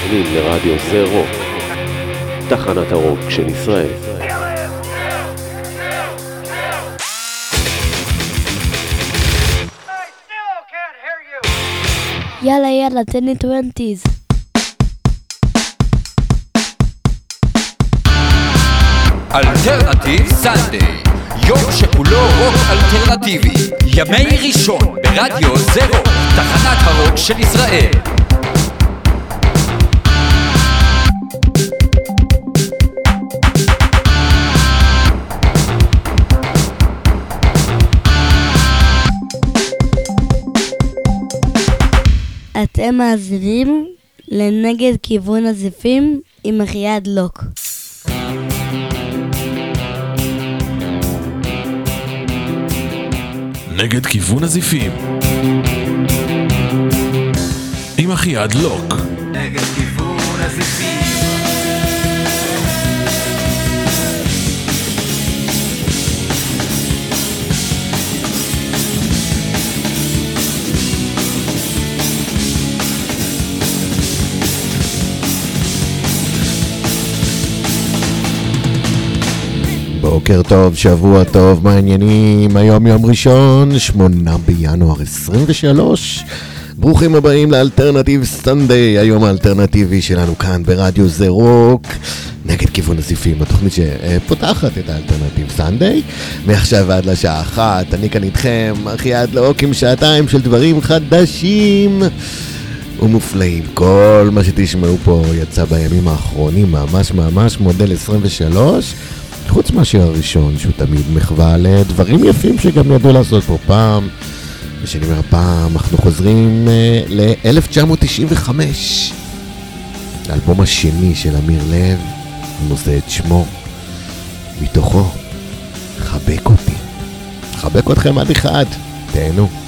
מאזינים לרדיו זה רוק, תחנת הרוק של ישראל. יאללה יאללה תן לי twenties. Alternative Sunday, יום שכולו רוק אלטרנטיבי, ימי ראשון ברדיו זה רוק, תחנת הרוק של ישראל. אתם מאזינים לנגד כיוון הזיפים עם אחיעד לוק. נגד כיוון הזיפים. עם אחיעד לוק. נגד כיוון בוקר טוב, שבוע טוב, מה העניינים? היום יום ראשון, 8 בינואר 23. ברוכים הבאים ל Alternative Sunday, היום האלטרנטיבי שלנו כאן ברדיו זה רוק, נגד כיוון הזיפים, התוכנית שפותחת את ה Alternative Sunday. מעכשיו עד לשעה אחת, אני כאן איתכם, אחיעד לוק עם שעתיים של דברים חדשים. ומופלאים. כל מה שתשמעו פה יצא בימים האחרונים, ממש ממש מודל 23, חוץ מהשיר הראשון, שהוא תמיד מחווה לדברים יפים שגם ידעו לעשות פה פעם. ושאני אומר פעם, אנחנו חוזרים uh, ל-1995, האלבום השני של אמיר לב, נושא את שמו, מתוכו, חבק אותי. חבק אתכם עד אחד, תהנו.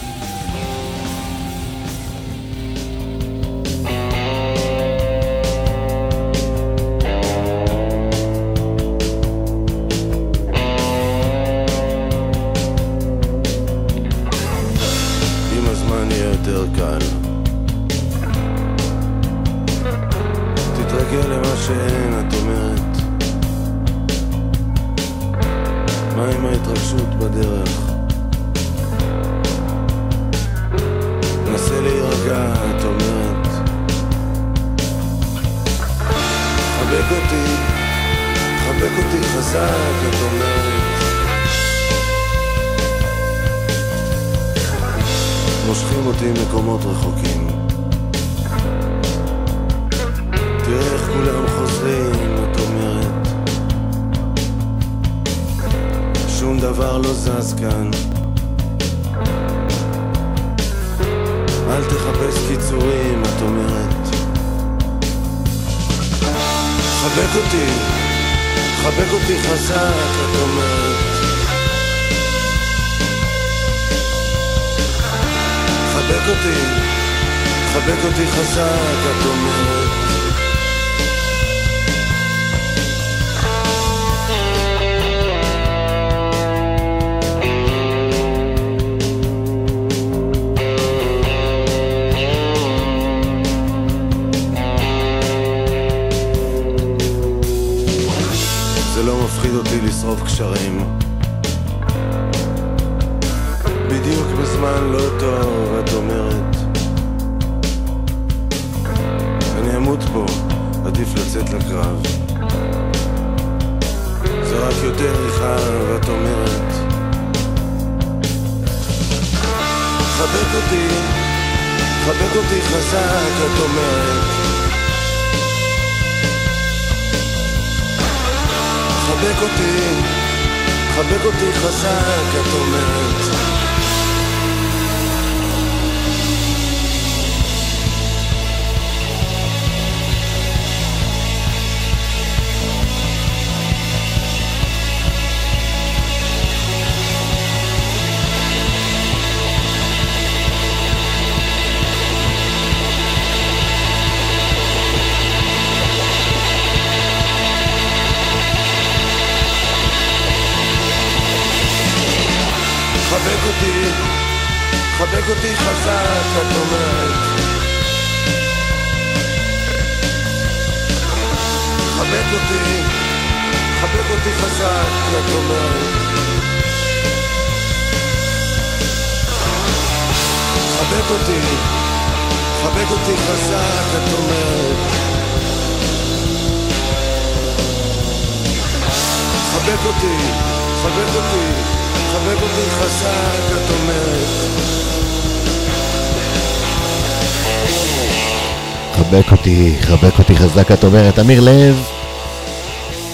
אותי, חבק אותי חזק, את אומרת, אמיר לב.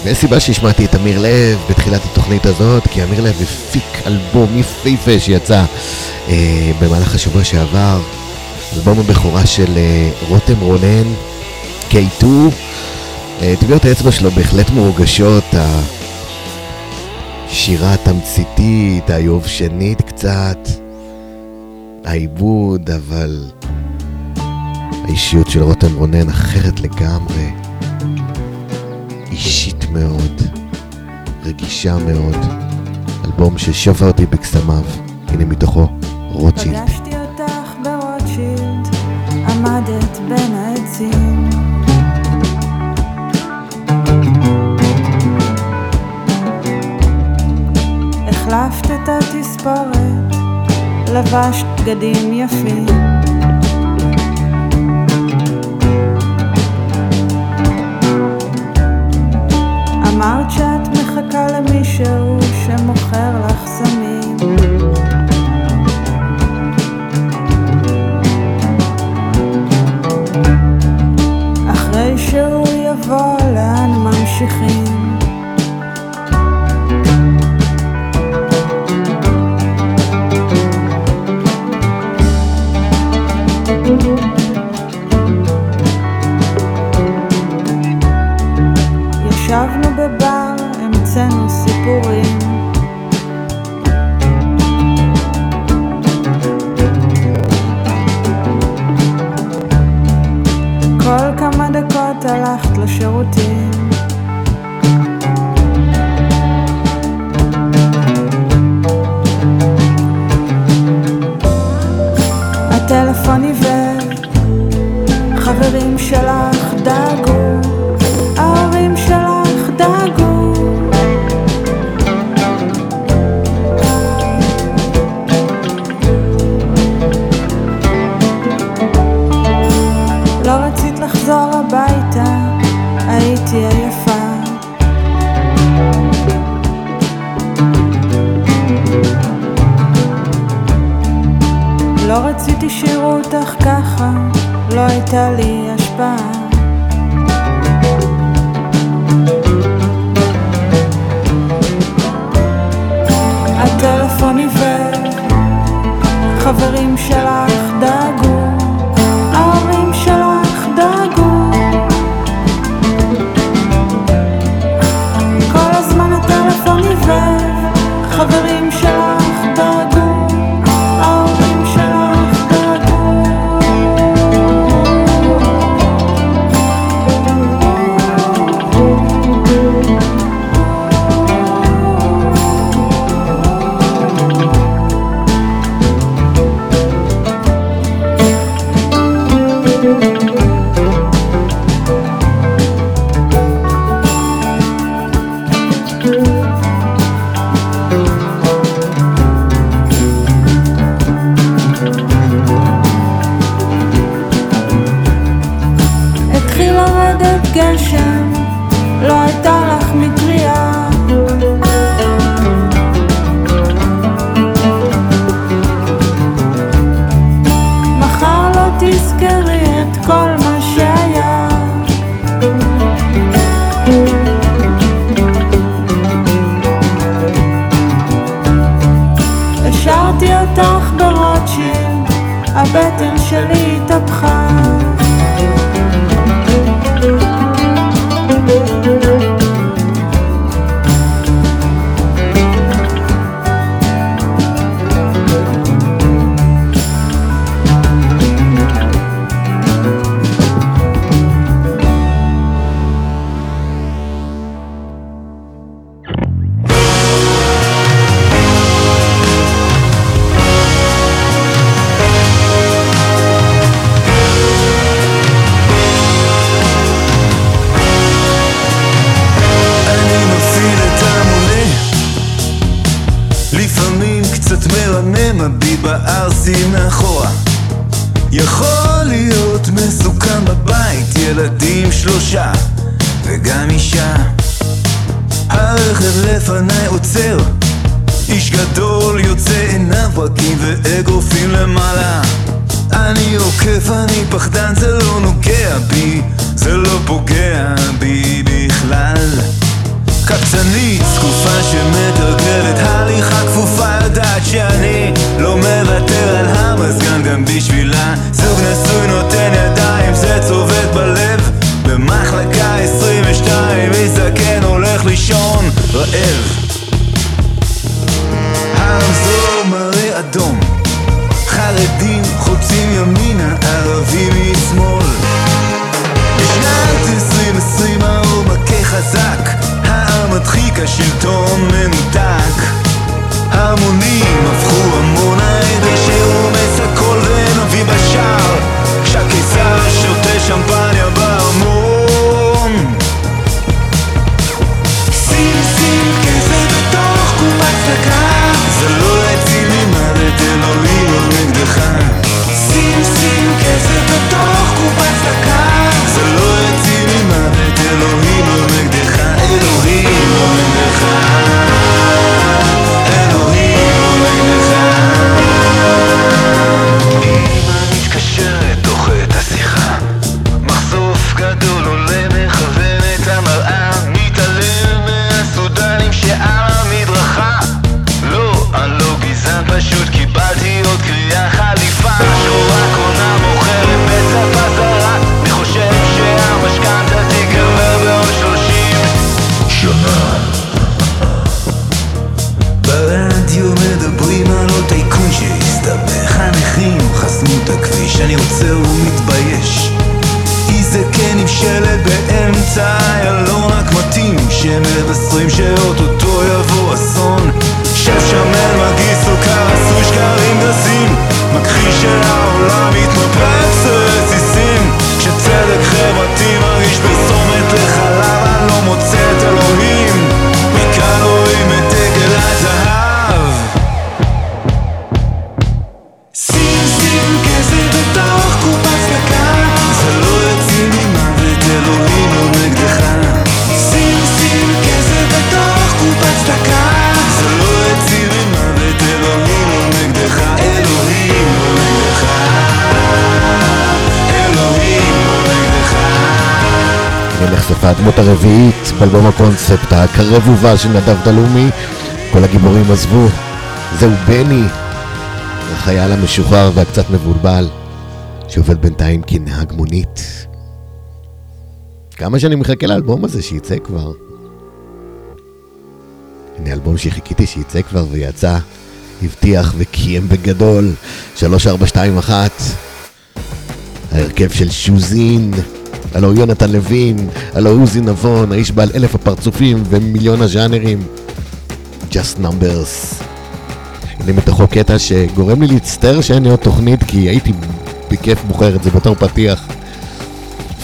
ויש סיבה שהשמעתי את אמיר לב בתחילת התוכנית הזאת, כי אמיר לב הפיק אלבום יפהפה שיצא אה, במהלך השבוע שעבר, אלבום הבכורה של אה, רותם רונן, K2. אה, טביעות האצבע שלו בהחלט מורגשות, השירה התמציתית, היובשנית קצת, העיבוד, אבל האישיות של רותם רונן אחרת לגמרי. אישית מאוד, רגישה מאוד. אלבום ששווה אותי בקסמיו. הנה מתוכו, רוטשילד. פגשתי אותך ברוטשילד, עמדת בין העצים. החלפת את התספורת, לבשת בגדים יפים. הטלפון עיוור, חברים שלך דאגו, רציתי שיראו אותך ככה, לא הייתה לי השפעה. הטלפון עיוור, חברים שלך סבתא, קרב ובא של נדב דלומי, כל הגיבורים עזבו, זהו בני, החייל המשוחרר והקצת מבולבל, שעובד בינתיים כנהג מונית. כמה שאני מחכה לאלבום הזה שייצא כבר. הנה אלבום שחיכיתי שייצא כבר ויצא, הבטיח וקיים בגדול, 3421, ההרכב של שוזין. הלא הוא יונתן לוין, הלא הוא עוזי נבון, האיש בעל אלף הפרצופים ומיליון הז'אנרים. Just Numbers. אני מתוכו קטע שגורם לי להצטער שאין לי עוד תוכנית, כי הייתי בכיף בוחר את זה בתור פתיח.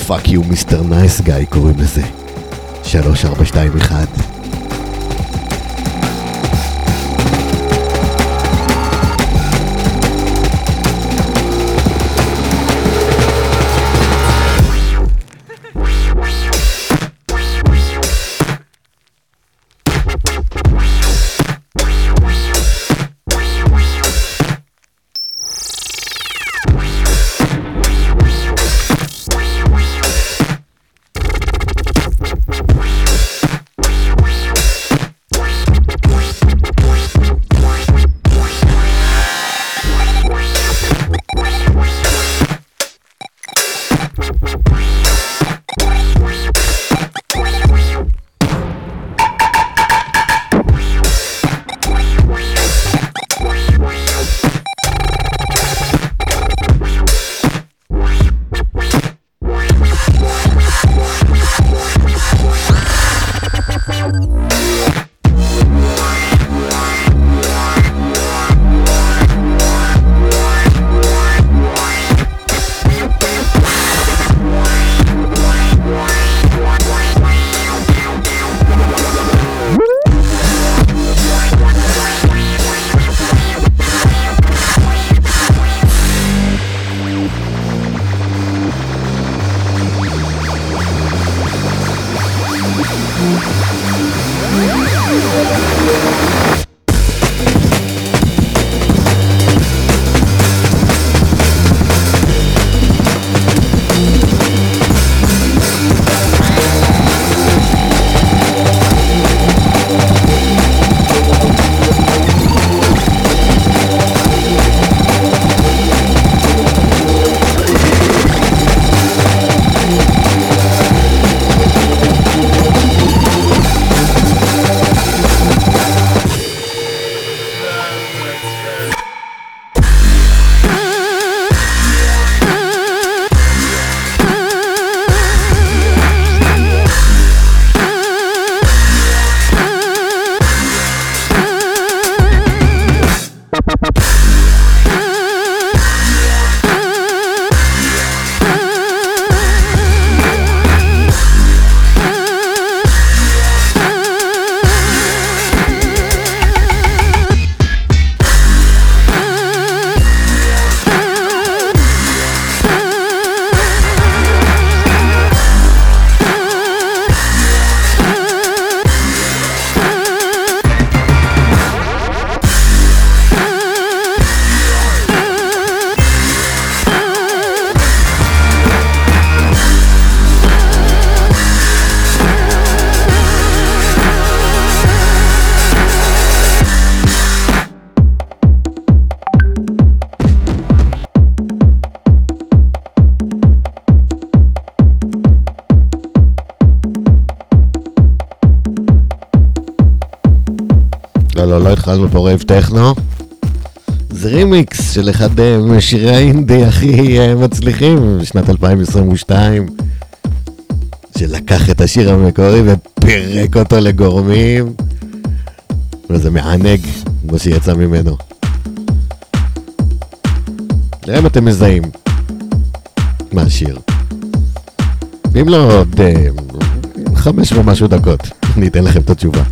Fuck You Mister Nice Guy קוראים לזה. 3421 פה רייב טכנו. זה רימיקס של אחד אה, משירי האינדי הכי אה, מצליחים בשנת 2022, שלקח את השיר המקורי ופירק אותו לגורמים, וזה מענג כמו שיצא ממנו. נראה אם אתם מזהים מה השיר. אם לא, עוד אה, חמש ומשהו דקות, אני אתן לכם את התשובה.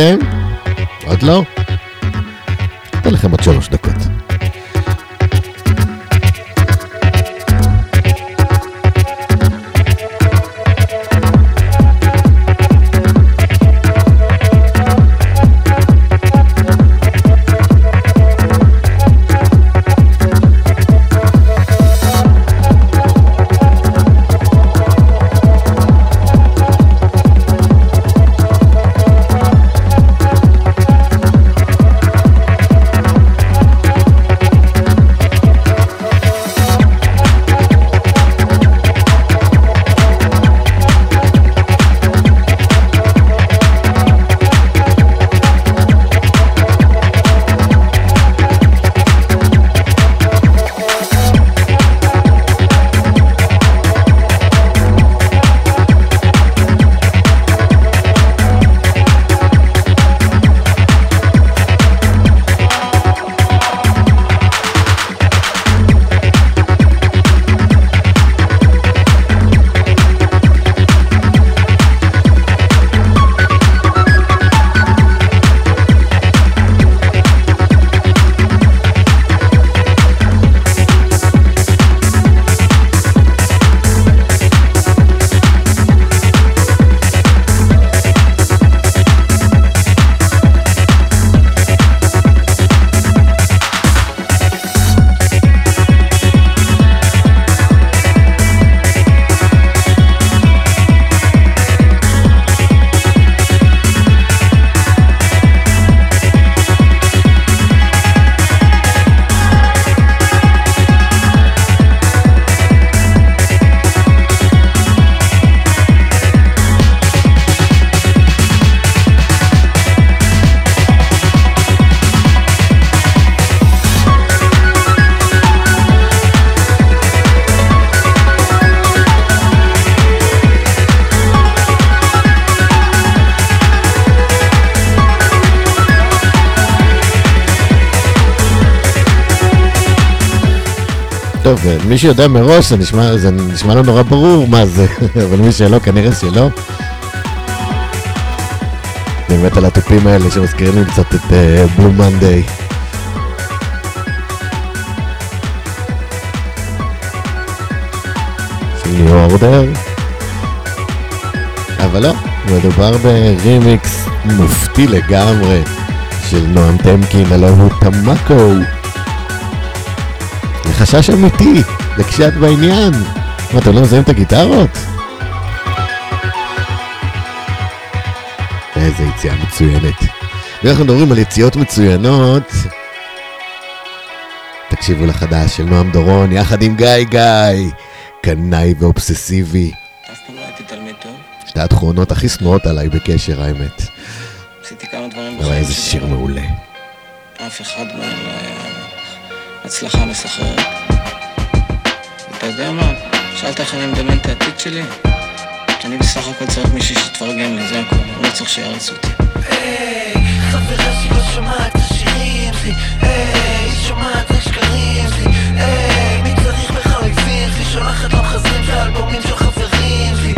time. טוב, מי שיודע מראש, זה נשמע, זה נשמע לו נורא ברור מה זה, אבל מי שלא, כנראה שלא. אני מת על התופים האלה שמזכירים לי קצת את בלו מנדיי. ניו אורדר. אבל לא, מדובר ברימיקס מופתי לגמרי של נועם טמקין, הלוא הוא תמקו. זה חשש אמיתי, לקשת בעניין. מה, אתם לא מזהים את הגיטרות? איזה יציאה מצוינת. ואנחנו מדברים על יציאות מצוינות. תקשיבו לחדש של נועם דורון, יחד עם גיא גיא, קנאי ואובססיבי. שתי התכונות הכי שנואות עליי בקשר, האמת. עשיתי כמה דברים אבל איזה שיר מעולה. אף אחד מהם לא היה הצלחה מסחררת. אתה יודע מה? שאלת איך אני מדמיין את העתיד שלי? אני בסך הכל צריך מישהו שיתפרגן לי, זה הכל. אני לא צריך שיערץ אותי. היי, חברה שלא שומעת את השירים שלי, היי, היא שומעת רק שקרים שלי, היי, מי צריך בחליפים שלי, שולחת לו מחזרים של האלבומים של חברים שלי,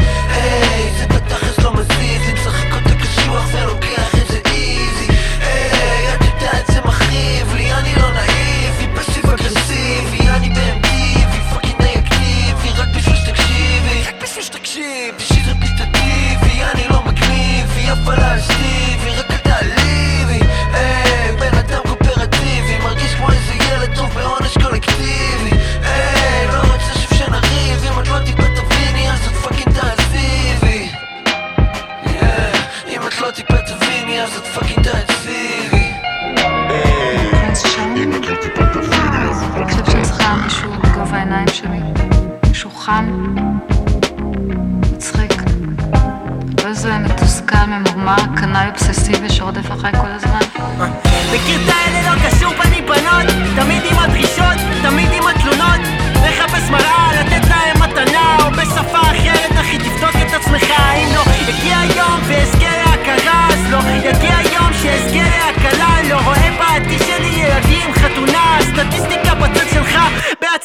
חם, מצחיק, לא איזה מתוסכל, ממורמר, קנאי אובססיבי שרודף אחריי כל הזמן. מכיר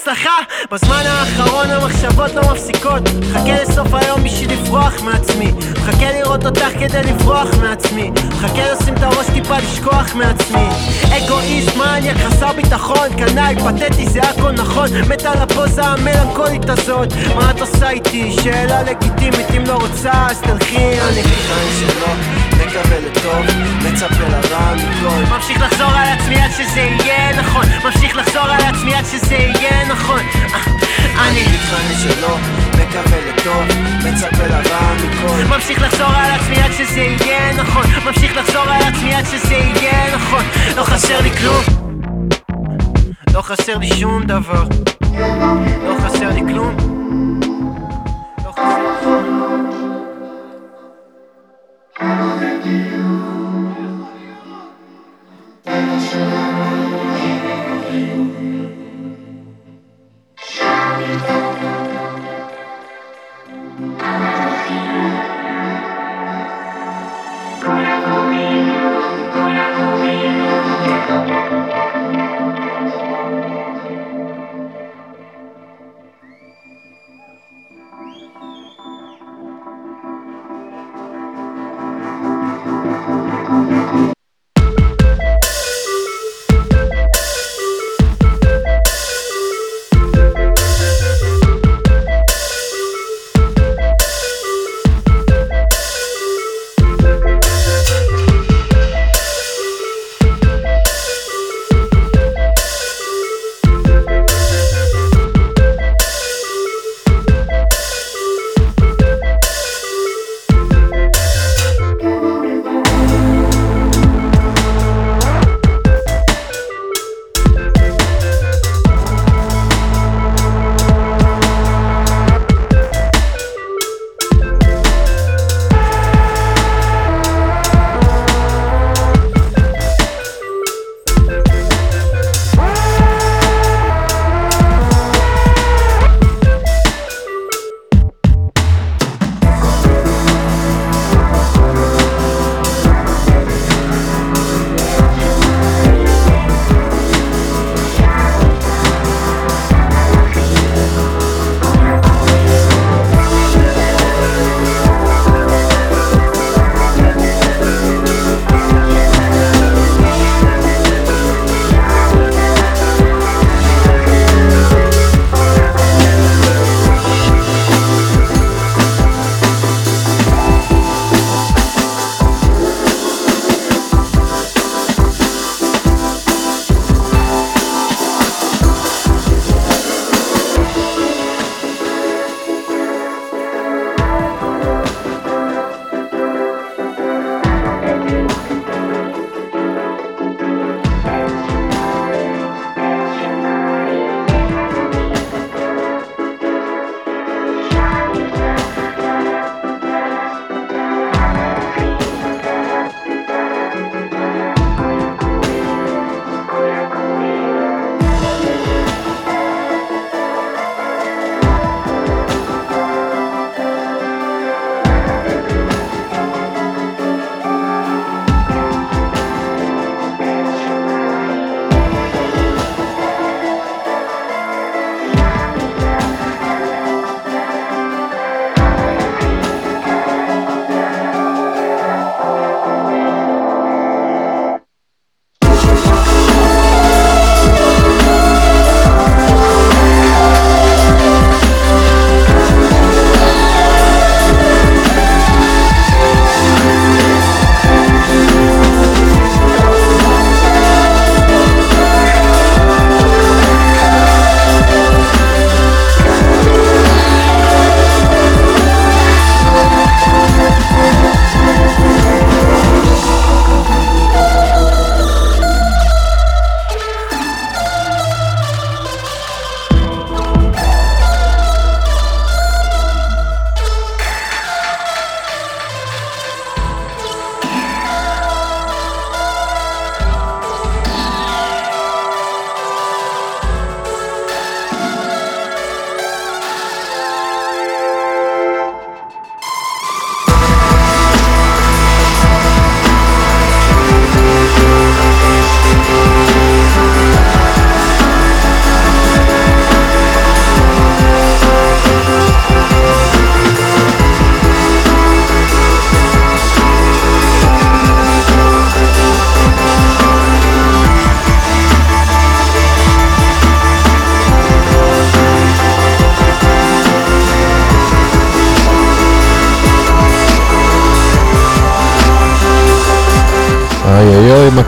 בהצלחה. בזמן האחרון המחשבות לא מפסיקות. מחכה לסוף היום בשביל לברוח מעצמי. מחכה לראות אותך כדי לברוח מעצמי. מחכה לשים את הראש טיפה לשכוח מעצמי. אגואיסט, מניאק, חסר ביטחון. קנאי, פתטי, זה הכל נכון. מת על הפוזה המלנכולית הזאת. מה את עושה איתי? שאלה לגיטימית אם לא רוצה אז תלכי. אני חיים שלא מקווה לטוב, מצפה לרע מכל ממשיך לחזור על עצמי עד שזה יהיה נכון. ממשיך לחזור על עצמי עד שזה יהיה נכון. אה, אני מתחנן שלא, מקווה לטוב, מצפה לרע מכל ממשיך לחזור על עצמי עד שזה יהיה נכון. ממשיך לחזור על עצמי עד שזה יהיה נכון. לא חסר לי כלום. לא חסר לי שום דבר. לא חסר לי כלום. לא חסר לי Thank you.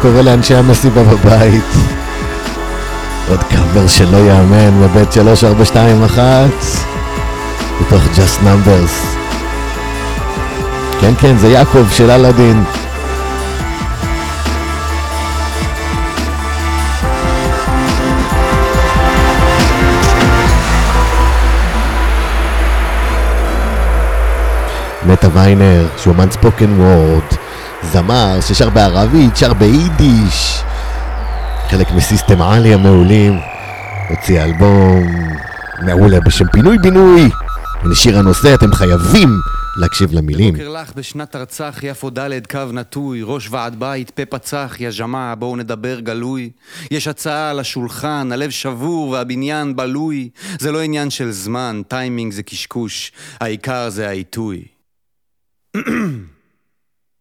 קורה לאנשי המסיבה בבית? עוד קאבר שלא יאמן בבית 3421 בתוך Just Numbers. כן, כן, זה יעקב של אלאדין. נטע ויינר, שהוא אמן ספוקן וורד, זמר ששר בערבית, שר ביידיש, חלק מסיסטם עלי המעולים, הוציא אלבום מעולה בשם פינוי בינוי. ולשיר הנושא אתם חייבים להקשיב למילים. בוקר לך בשנת ארצח, יפו ד' קו נטוי, ראש ועד בית, פה פצח, יא ג'מאעה, בואו נדבר גלוי. יש הצעה על השולחן, הלב שבור והבניין בלוי. זה לא עניין של זמן, טיימינג זה קשקוש, העיקר זה העיתוי.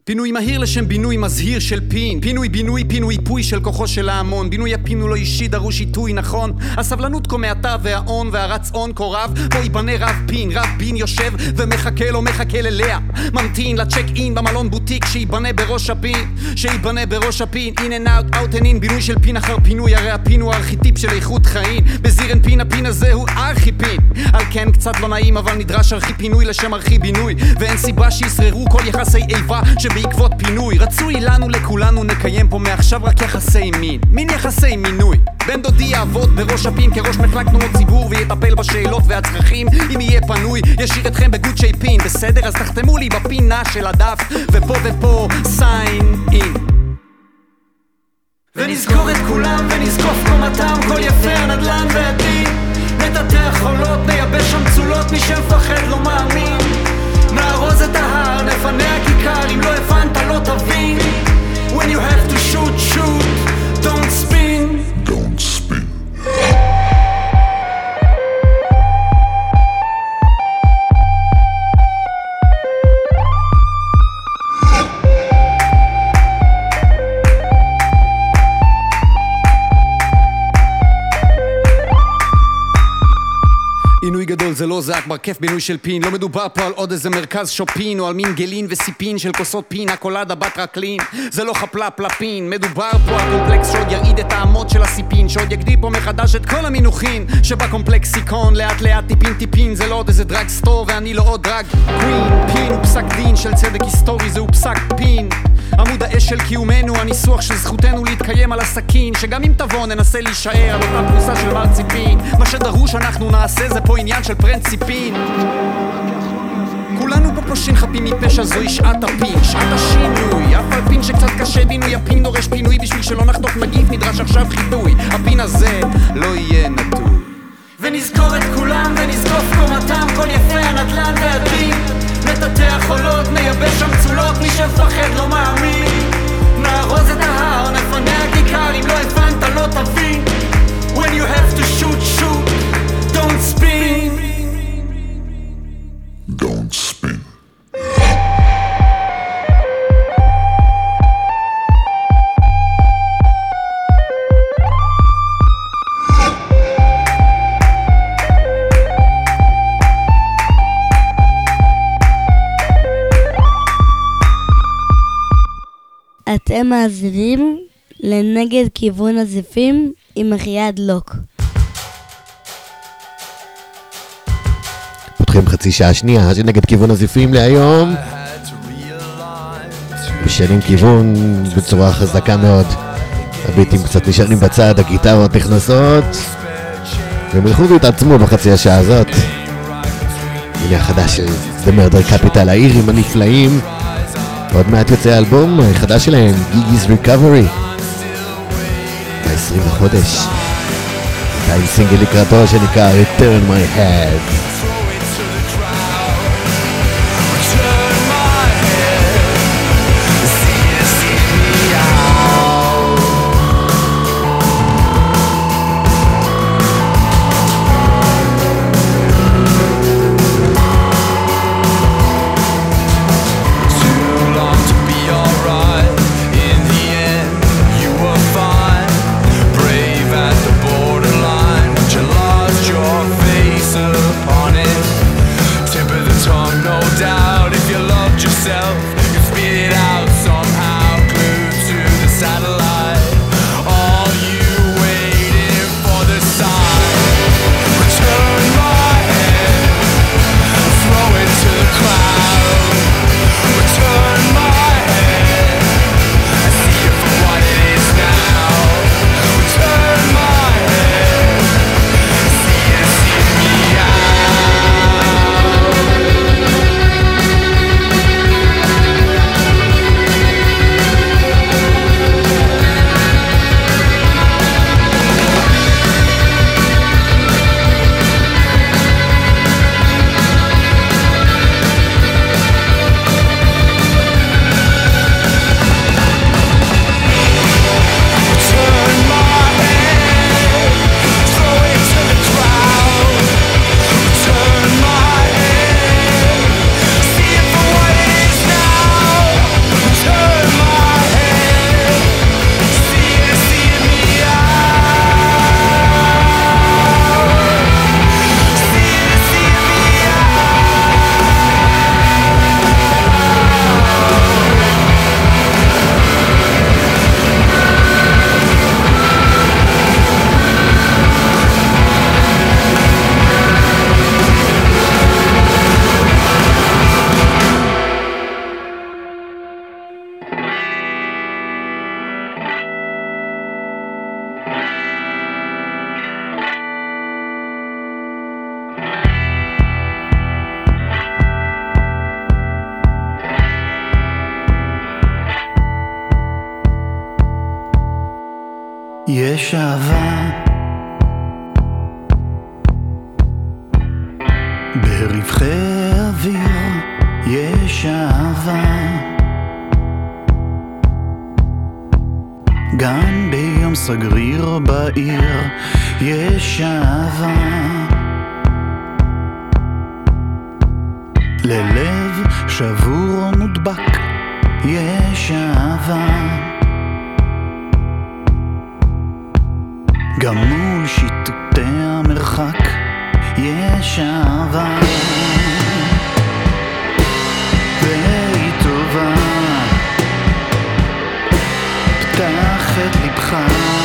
פינוי מהיר לשם בינוי מזהיר של פין. פינוי בינוי פינוי פוי של כוחו של ההמון. בינוי הפינו לא אישי דרוש עיתוי נכון? הסבלנות כה מעטה והאון והרצון כה רב בו ייבנה רב פין. רב פין יושב ומחכה לו מחכה ללאה. ממתין לצ'ק אין במלון בוטיק שייבנה בראש הפין. שייבנה בראש הפין. in and out out and in בינוי של פין אחר פינוי הרי הפין הוא ארכיטיפ של איכות חיים. בזירן פין הפין הזה הוא ארכי פין. על כן קצת לא נעים אבל נדרש ארכי פינוי לשם ארכי בינוי. ואין סיבה שישררו כל יחסי איבה שבעקבות פינוי. רצוי לנו לכולנו נקיים פה מעכשיו רק יחסי מין. מין יחסי מינוי. בן דודי יעבוד בראש הפין כראש מחלק תנועות ציבור ויטפל בשאלות והצרכים. אם יהיה פנוי ישאיר אתכם בגודשי פין בסדר אז תחתמו לי בפינה של הדף ופה ופה סיין אין ונזכור את כולם ונזקוף קומתם כל יפה הנדל"ן והדין. נטאטא חולות נייבש שם צולות מי שמפחד לא מאמין נארוז את ההר נפנה הכיכר אם לא הבנת לא תבין When you have to shoot shoot don't spin don't spin גדול זה לא זה אכבר כיף בינוי של פין. לא מדובר פה על עוד איזה מרכז שופין או על מין גלין וסיפין של כוסות פינה קולדה בת רקלין. זה לא חפלפ לפין מדובר פה על קומפלקס שעוד ירעיד את האמות של הסיפין שעוד יגדיל פה מחדש את כל המינוחין. שבקומפלקסיקון לאט לאט טיפין טיפין זה לא עוד איזה drugstore ואני לא עוד drag queen. פין הוא פסק דין של צדק היסטורי זהו פסק פין עמוד האש של קיומנו, הניסוח של זכותנו להתקיים על הסכין שגם אם תבוא ננסה להישאר על אותה פרוסה של מרציפין מה שדרוש אנחנו נעשה זה פה עניין של פרינציפין כולנו פה פושעים חפים מפשע זוהי שעת הפין, שעת השינוי. אף על פין שקצת קשה בינוי, הפין דורש פינוי בשביל שלא נחטוף נגיף נדרש עכשיו חיטוי. הפין הזה לא יהיה נטוי. ונזכור את כולם ונזקוף קומתם כל יפי הנדל"ן והדין נטאטא חולות, נייבש שם צולות מי שמפחד לא מאמין אתם מאזינים לנגד כיוון הזיפים עם אחיעד לוק. פותחים חצי שעה שנייה של נגד כיוון הזיפים להיום. משנים כיוון בצורה חזקה מאוד. הביטים קצת נשארים בצד, הגיטרות נכנסות. והם ילכו ויתעצמו בחצי השעה הזאת. הנה החדש של The Murder Capital, האירים הנפלאים. עוד מעט יוצא האלבום החדש שלהם, גיגי's Recovery. ב-20 לחודש. עדיין סינגל לקראתו שנקרא Return My Head. ביום סגריר בעיר יש אהבה. ללב שבור או מודבק יש אהבה. גם מול שיטוטי המרחק יש אהבה. les princes.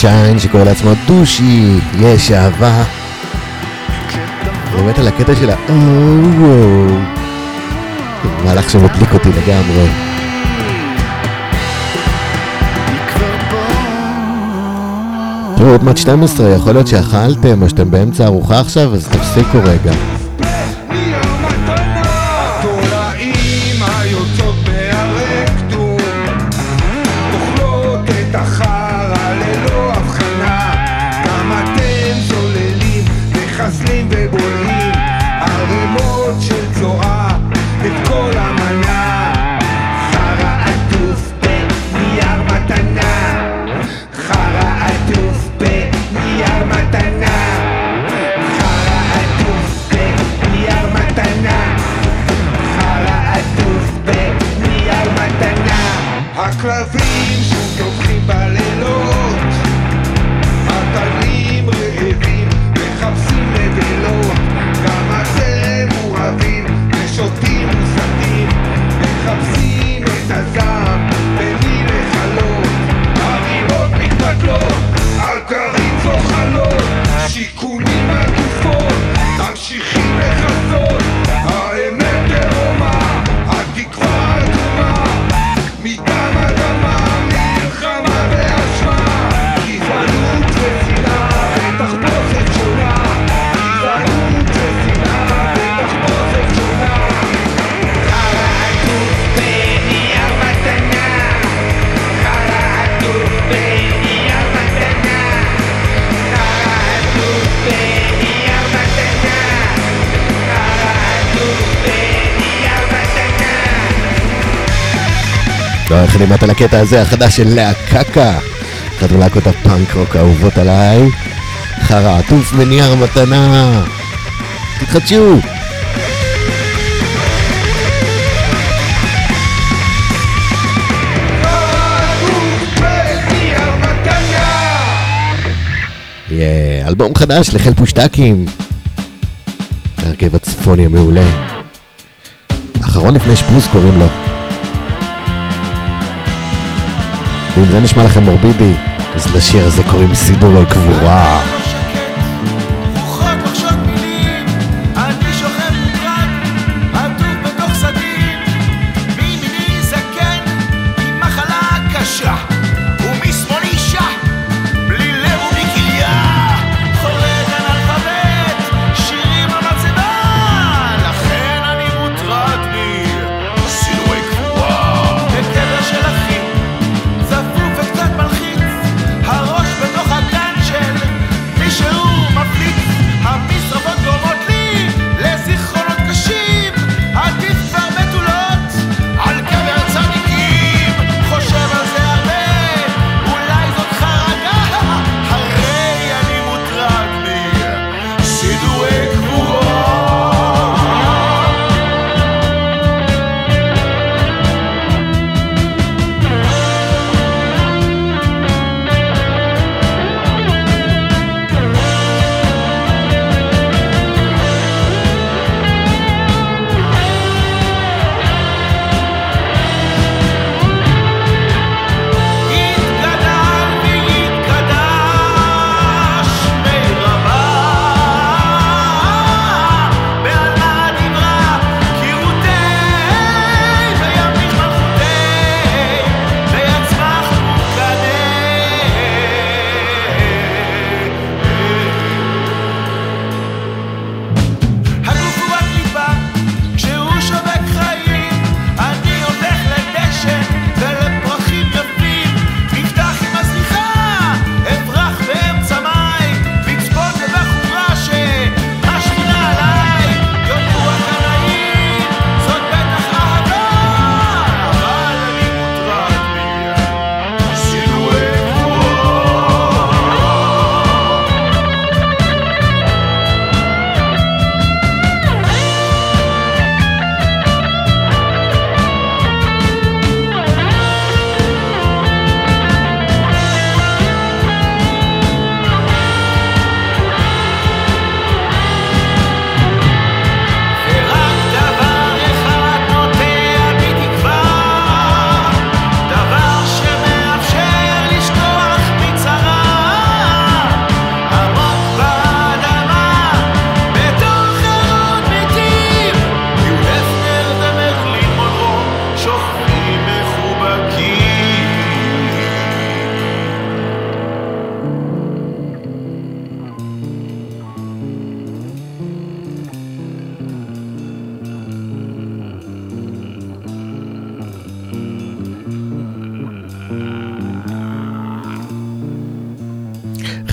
צ'יין שקורא לעצמו דושי, יש אהבה. באמת על הקטע של ה... אה, מהלך שמדליק אותי לגמרי. תראו, עוד מעט 12, יכול להיות שאכלתם או שאתם באמצע ארוחה עכשיו, אז תפסיקו רגע. היוצאות מהרקטום, אוכלות את החי sleeping with לא, איך אני מת על הקטע הזה, החדש של לאה קקה. אחת מלהקות הפאנק רוק האהובות עליי. חרא עטוף מנייר מתנה. תתחדשו! אלבום חדש לחיל פושטקים. ההרכב הצפוני המעולה. אחרון לפני שפוס קוראים לו. ואם זה נשמע לכם מורבידי, אז לשיר הזה קוראים סידורי קבורה.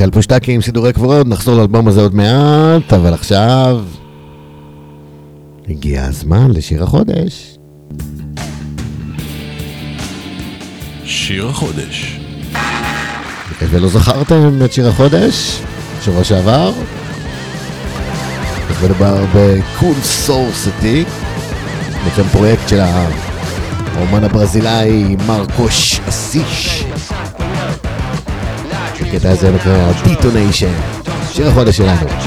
חיל פושטקים, סידורי קבורה, עוד נחזור לאלבום הזה עוד מעט, אבל עכשיו... הגיע הזמן לשיר החודש. שיר החודש. ולא זכרתם את שיר החודש? שבוע שעבר? מדובר בקול סורסטי, בעצם פרויקט של האומן הברזילאי מרקוש אסיש. הקטע הזה נקרא דיטוניישן, שיר החודש שלנו.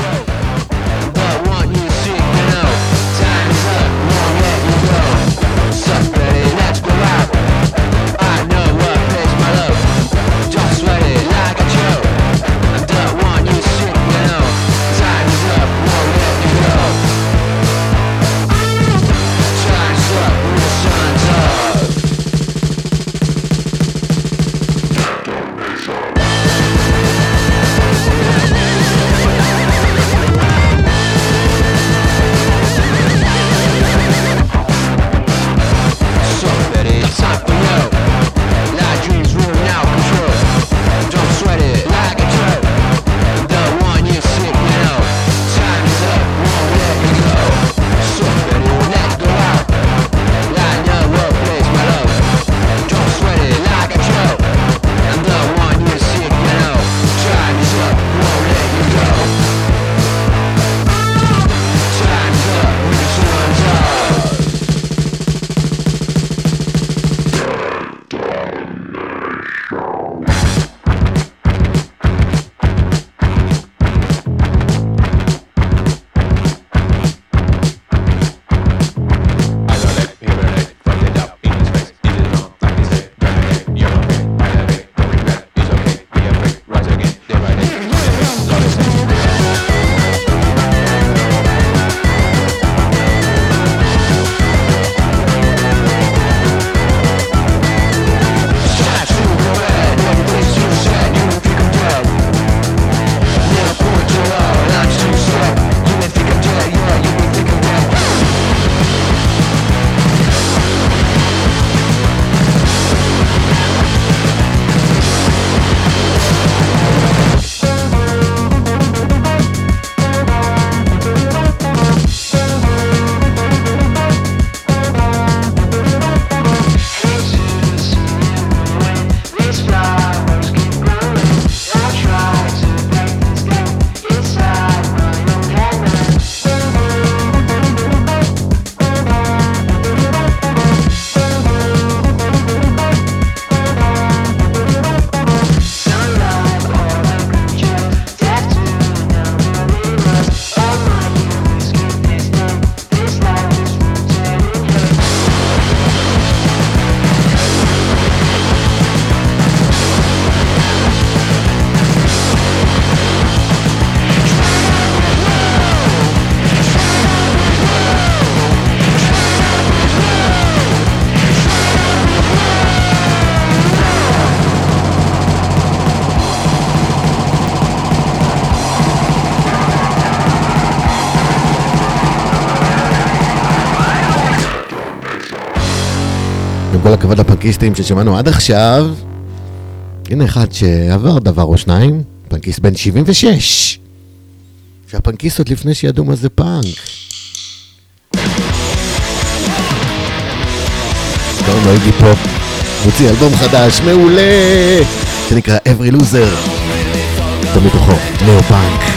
לפנקיסטים ששמענו עד עכשיו, הנה אחד שעבר דבר או שניים, פנקיסט בן 76. שהפנקיסטות לפני שידעו מה זה פאנק. קוראים לו איגי פופ, מוציא אלבום חדש, מעולה, שנקרא Every Loser. ומתוכו Neo Punk.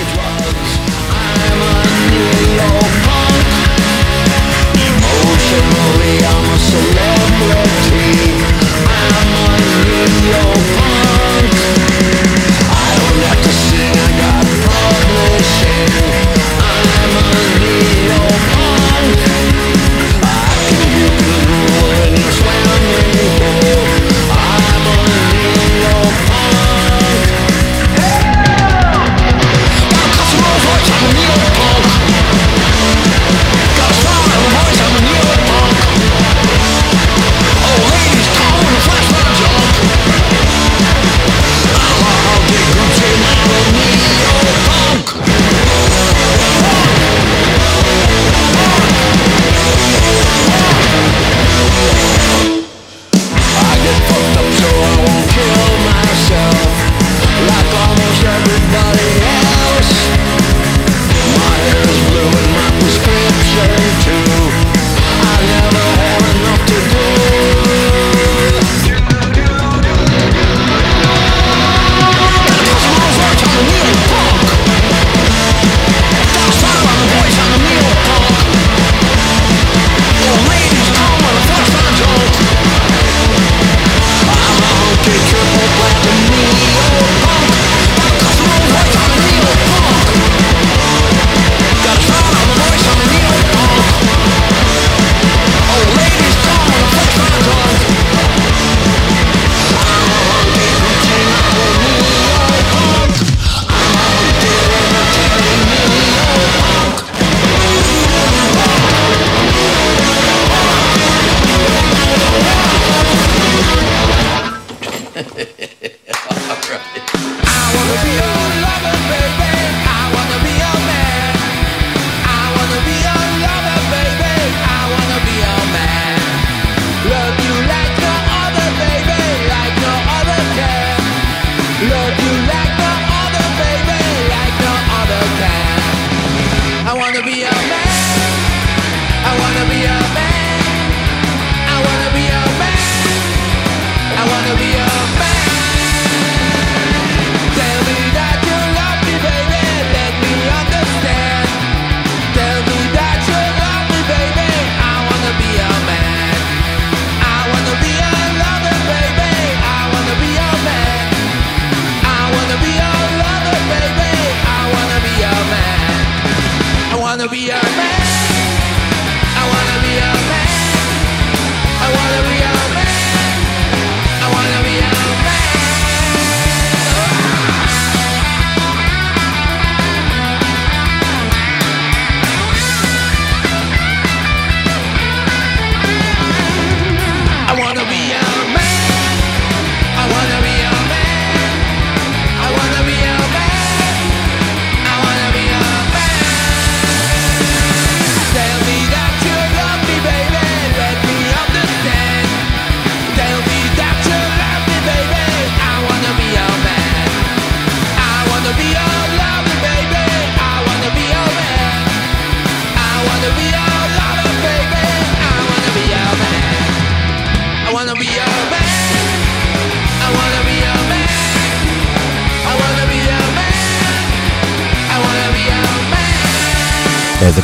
איזה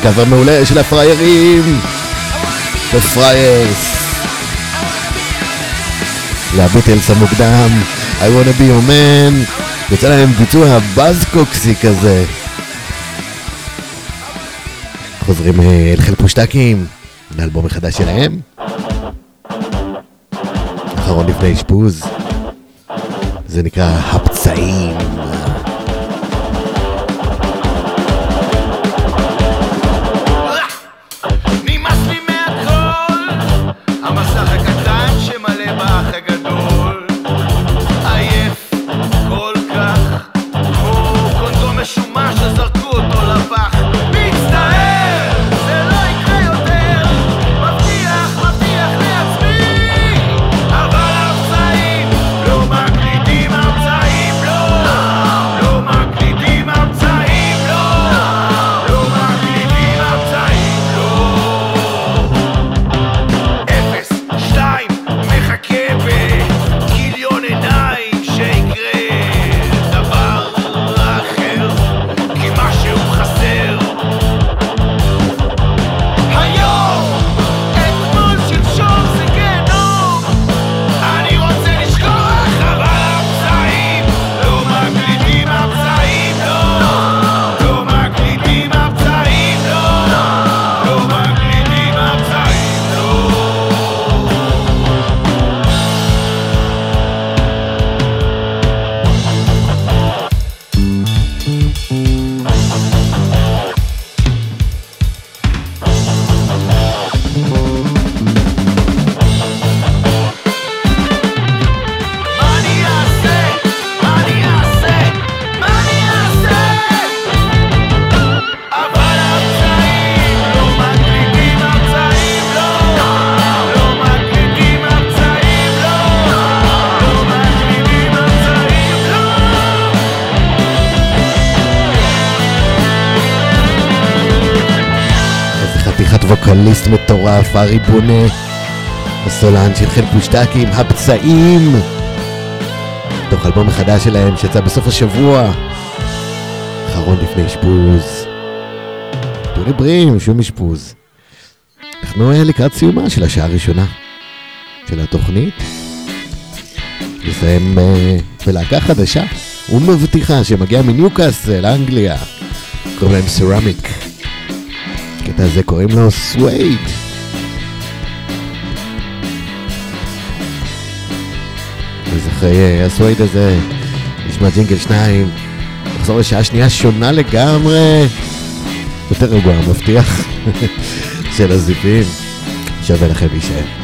קאבר מעולה של הפריירים! Friars. לביטלס המוקדם, I wanna be your man. יוצא להם ביצוע בזקוקסי כזה. חוזרים אה, אל חלפושטקים, לאלבום החדש שלהם. אחרון לפני אשפוז. זה נקרא הפצעים. ווקליסט מטורף, ארי בונה, הסולן של חיל פושטקים, הפצעים, תוך אלבום החדש שלהם שיצא בסוף השבוע, אחרון לפני אשפוז. תהיו בריאים, שום אשפוז. אנחנו אה, לקראת סיומה של השעה הראשונה של התוכנית. נסיים אה, בלהקה חדשה ומבטיחה שמגיעה מניוקאסל, אנגליה. קוראים להם סרמיק. הקטע הזה קוראים לו סווייט. אז אחרי אה, הסווייט הזה נשמע ג'ינגל שניים, נחזור לשעה שנייה שונה לגמרי, יותר רגוע מבטיח, של הזיפים. שווה לכם להישאר.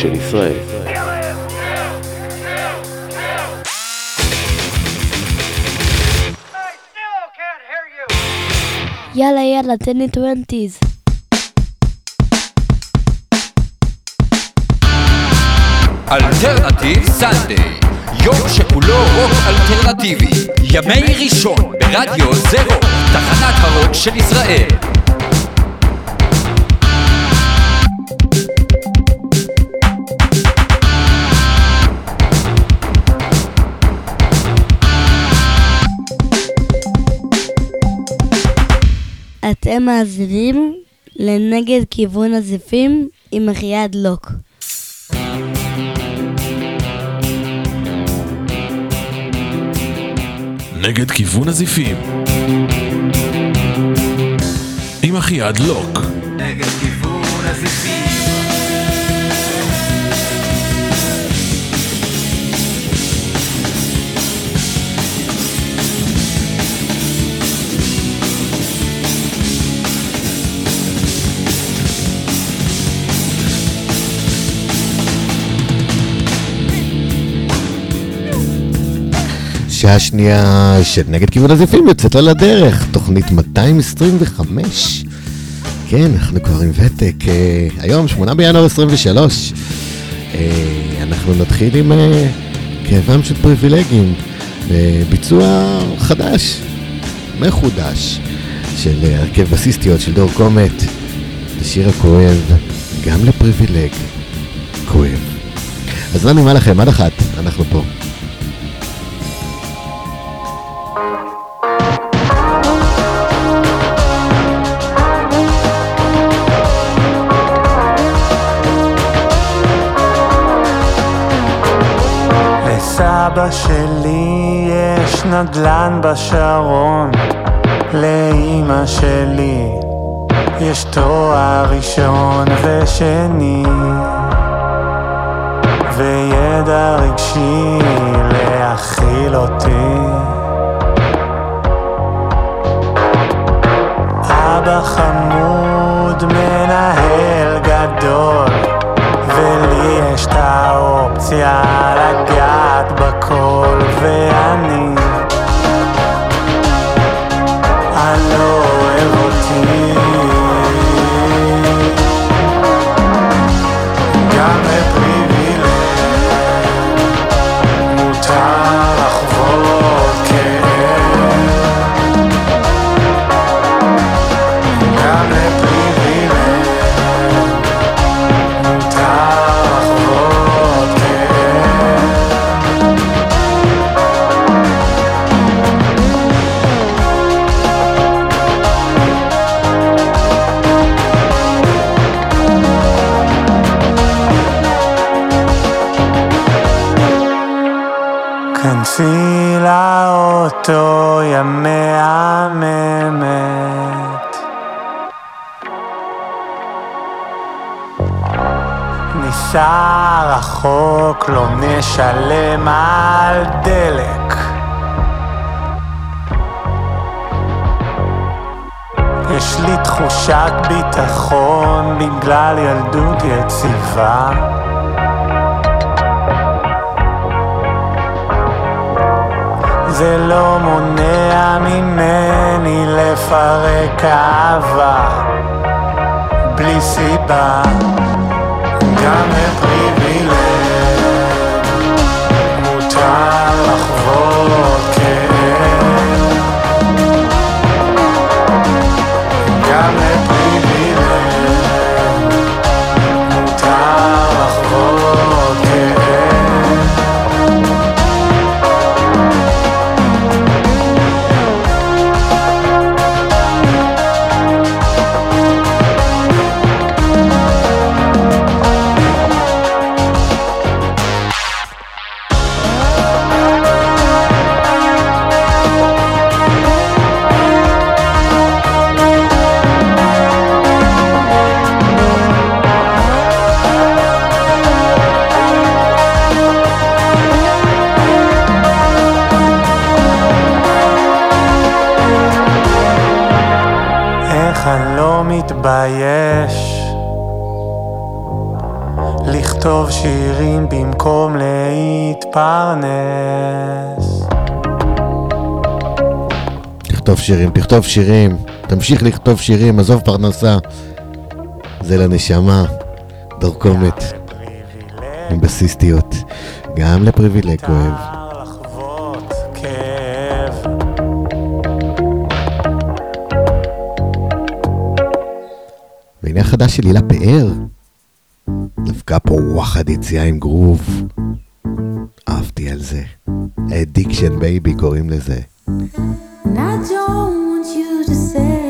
של ישראל. יאללה יאללה, תן לי twenties. Alternative Sunday, יום שכולו רוק אלטרנטיבי, ימי ראשון ברדיו זה רוק, תחנת הרוק של ישראל. אתם מאזינים לנגד כיוון הזיפים עם אחיעד לוק. נגד כיוון הזיפים. עם אחיעד לוק. נגד כיוון הזיפים שעה שנייה של נגד כיוון הזיפים יוצאת לה לדרך, תוכנית 225. כן, אנחנו כבר עם ותק. אה, היום, 8 בינואר 23. אה, אנחנו נתחיל עם אה, כאבם של פריבילגים, אה, ביצוע חדש, מחודש, של אה, הרכב בסיסטיות של דור קומט. השיר הכואב, גם לפריבילג, כואב. אז לנו מה לכם, עד אחת, אנחנו פה. לסבא שלי יש נדל"ן בשרון, לאימא שלי יש תואר ראשון ושני, וידע רגשי להכיל אותי. אבא חמוד, מנהל גדול, ולי יש את האופציה ver. לאוטו, יא מהממת. ניסע רחוק, לא נשלם על דלק. יש לי תחושת ביטחון בגלל ילדות יציבה. זה לא מונע ממני לפרק אהבה. בלי סיבה גם לפריבילג מותר מתבייש לכתוב שירים במקום להתפרנס. תכתוב שירים, תכתוב שירים, תמשיך לכתוב שירים, עזוב פרנסה. זה לנשמה, דרכומת. עם בסיסטיות. גם לפריבילג כואב. החדש של הילה פאר. דווקא פה וואחד יציאה עם גרוב. אהבתי על זה. Addiction Baby קוראים לזה. You to say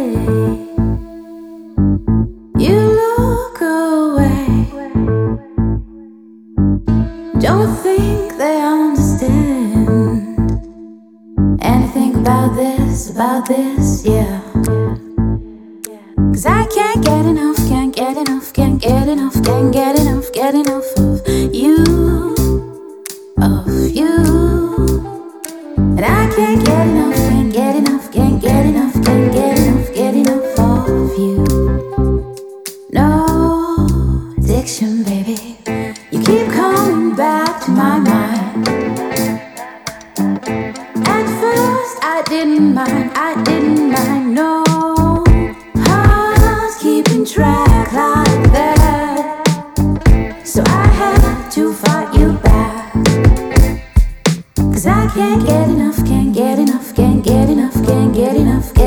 you look away. Don't think they understand about this, about this, yeah. Cause I can't get enough, can't get enough, can't get enough, can't get enough, get enough of you, of you. And I can't get enough, can't get enough, can't get enough, can't get enough, get enough of you. No addiction, baby. You keep coming back to my mind. At first, I didn't mind, I didn't mind, Cause I can't get enough, can't get enough, can't get enough, can't get enough,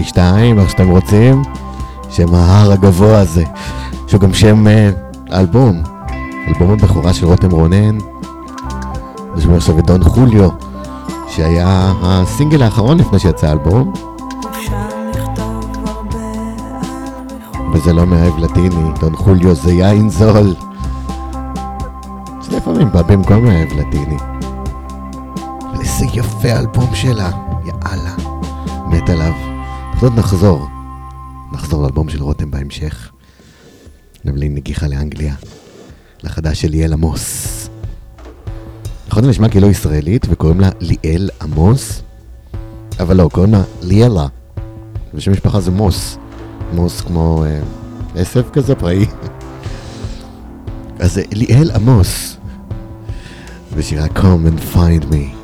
K2, איך שאתם רוצים. שם ההר הגבוה הזה, שהוא גם שם אה, אלבום, אלבום הבכורה של רותם רונן. נשמע עכשיו את דון חוליו, שהיה הסינגל האחרון לפני שיצא האלבום. וזה לא מאהב לטיני, דון חוליו זה יין זול. שלפעמים בא במקום מאהב לטיני. איזה יפה האלבום שלה, יאללה. מת עליו. עוד נחזור. נחזור לאלבום של רותם בהמשך. נבלי נגיחה לאנגליה. לחדש של ליאל עמוס. נכון זה נשמע כאילו ישראלית וקוראים לה ליאל עמוס? אבל לא, קוראים לה ליאלה. ושם משפחה זה מוס. מוס כמו אה, עשב כזה פראי. אז זה ליאל עמוס. ושירה Come and find me.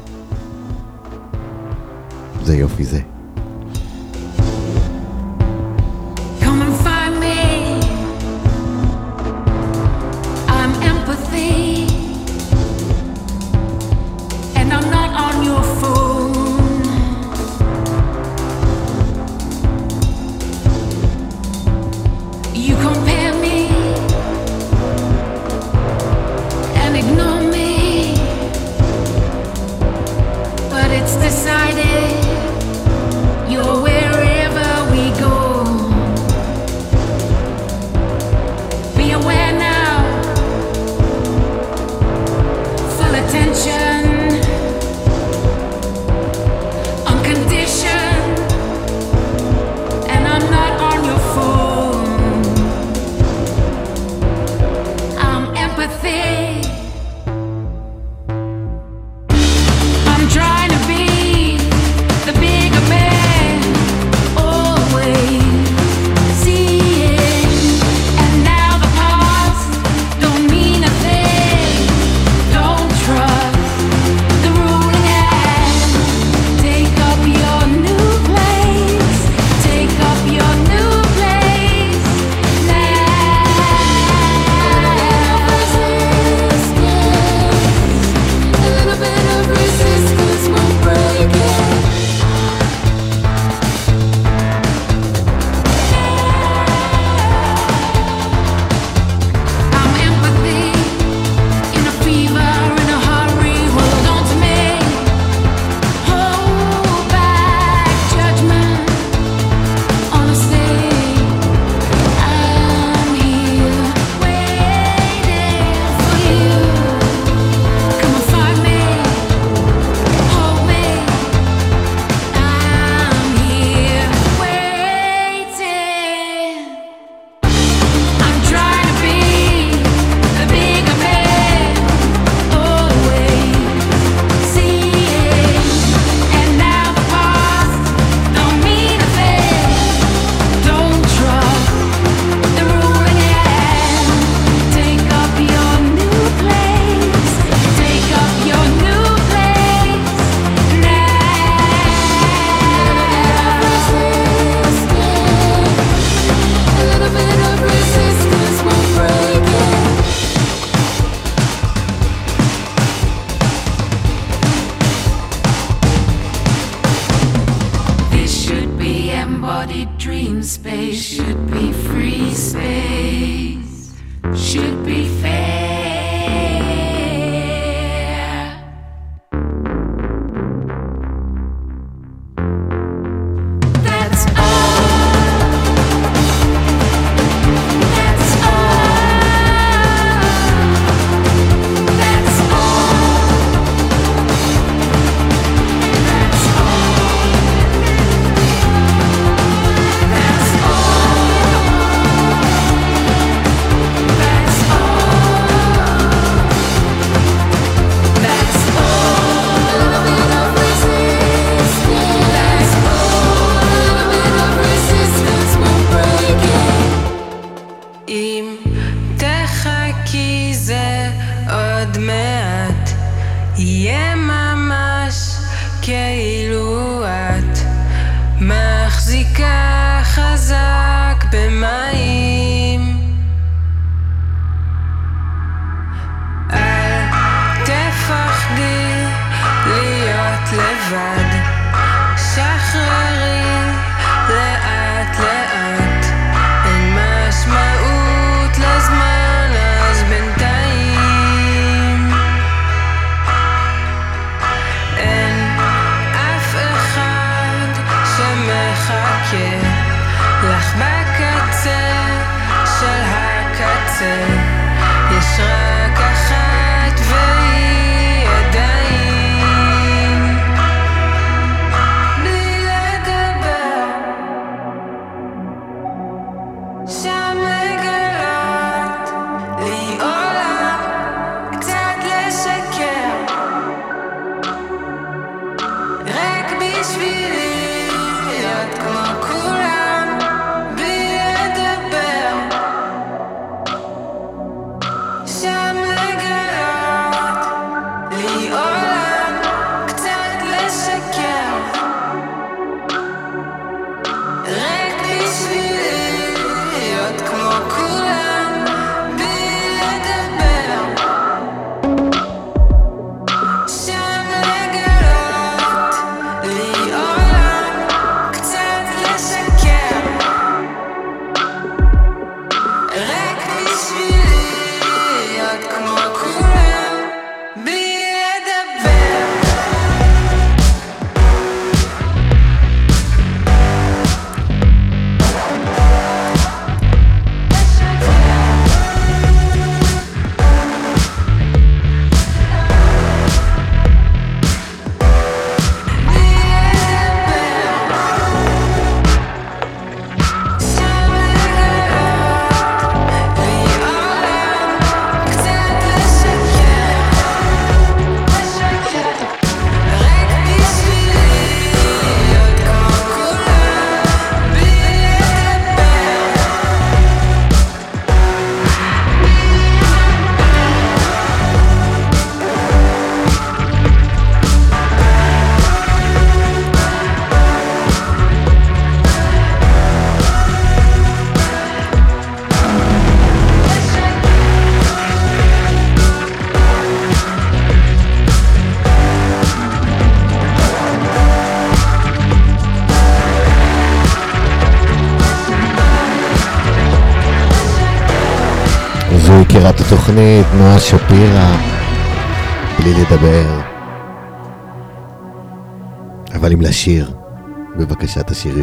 זה יופי זה.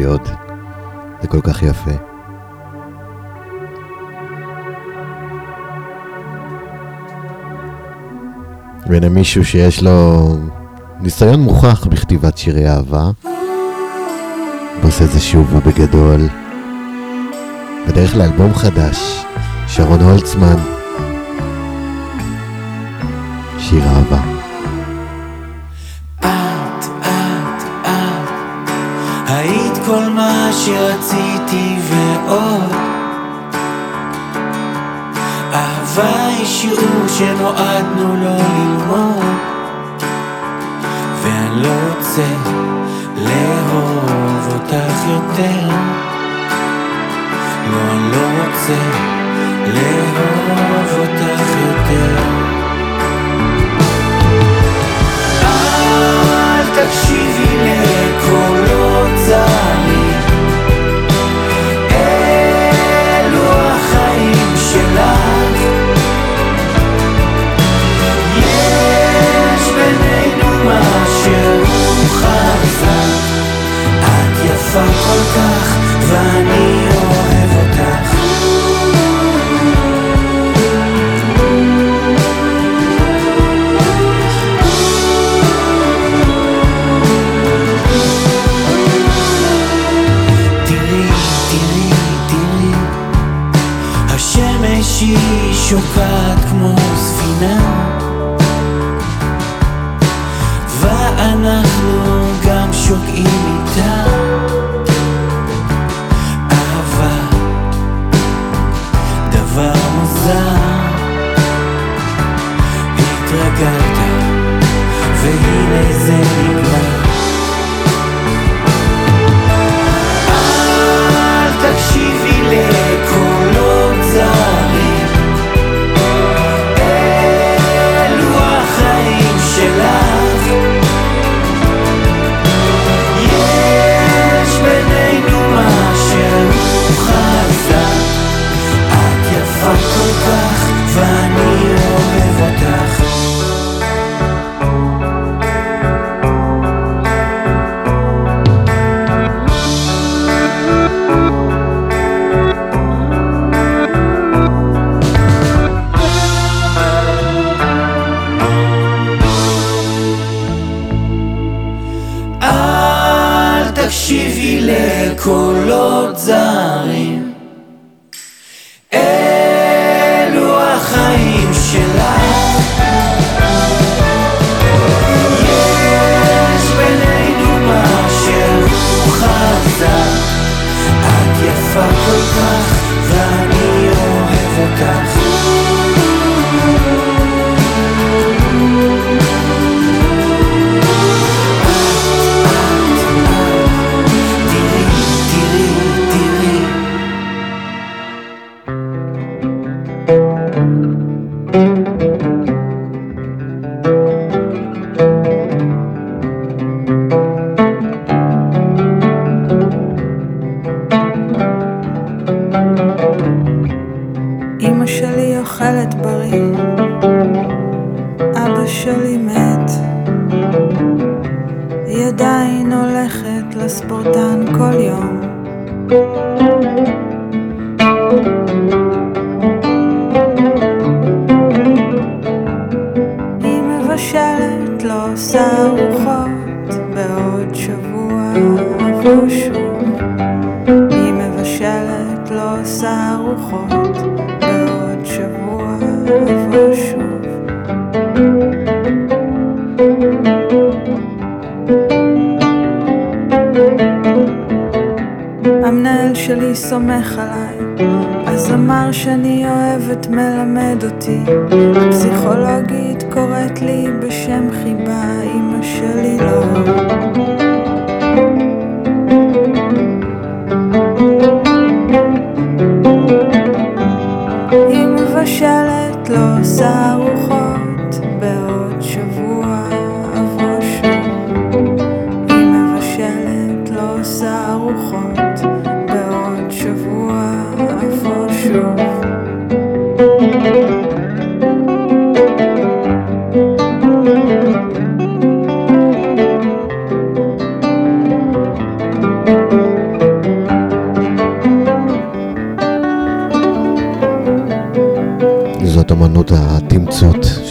עוד. זה כל כך יפה. והנה מישהו שיש לו ניסיון מוכח בכתיבת שירי אהבה, ועושה את זה שוב ובגדול. בדרך לאלבום חדש, שרון הולצמן, שיר אהבה. שרציתי ועוד. אהבה היא שיעור שנועדנו לו ללמוד. ואני לא רוצה לאהוב אותך יותר. לא, אני לא רוצה לאהוב אותך יותר. אל תקשיבי לקולות זרים יפה כל כך ואני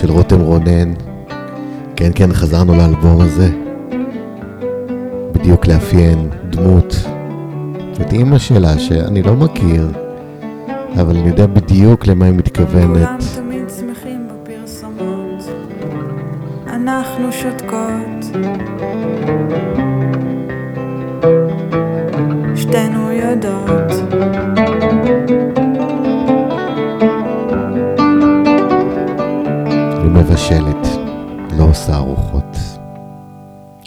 של רותם רונן. כן, כן, חזרנו לאלבום הזה. בדיוק לאפיין דמות. את אימא שלה, שאני לא מכיר, אבל אני יודע בדיוק למה היא מתכוונת. אנחנו שותקות עושה ארוחות.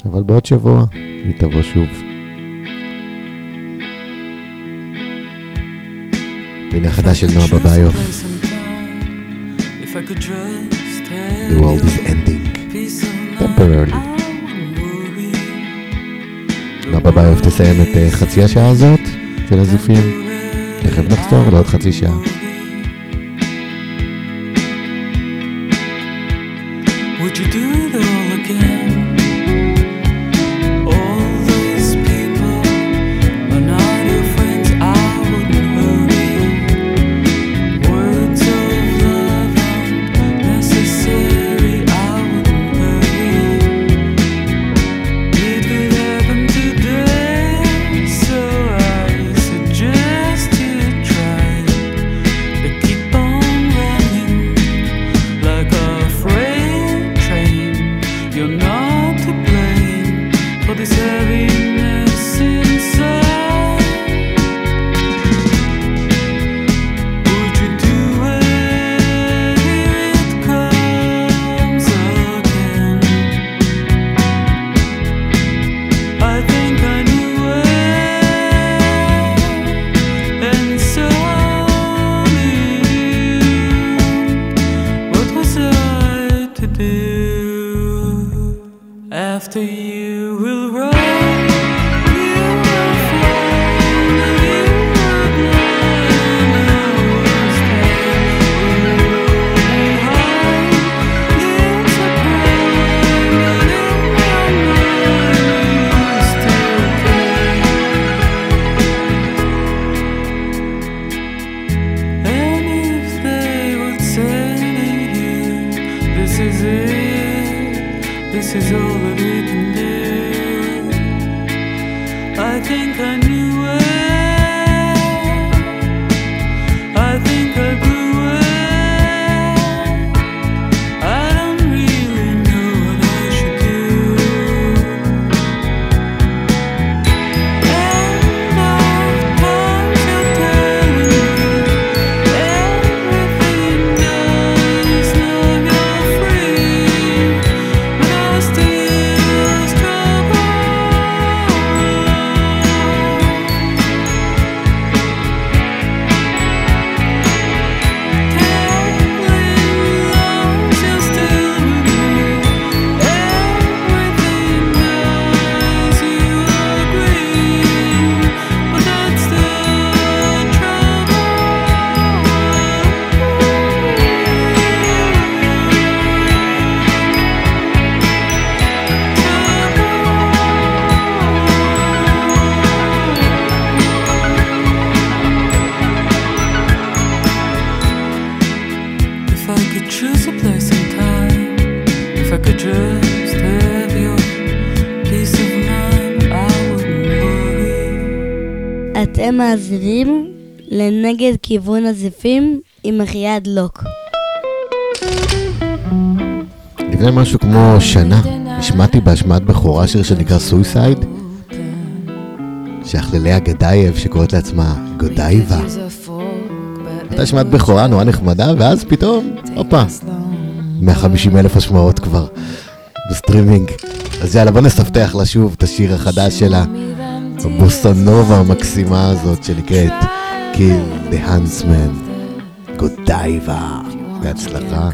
אבל בעוד שבוע היא תבוא שוב. הנה החדש של נועה בביוף. The world is ending. temporarily. נועה בביוף תסיים את אה, חצי השעה הזאת של הזופים. תכף נחזור לעוד חצי שעה. אתם מאזינים לנגד כיוון הזיפים עם אחיעד לוק. לפני משהו כמו שנה, השמעתי בהשמעת בכורה שיר שנקרא Suicide, שאחלליה גדייב, שקוראת לעצמה גודייבה. הייתה השמעת בכורה נורא נחמדה, ואז פתאום, הופה, 150 אלף השמעות כבר בסטרימינג. אז יאללה, בוא נספתח לה שוב את השיר החדש שלה, הבוסנובה המקסימה הזאת שנקראת Kill the Huntsman, גודייבה, בהצלחה.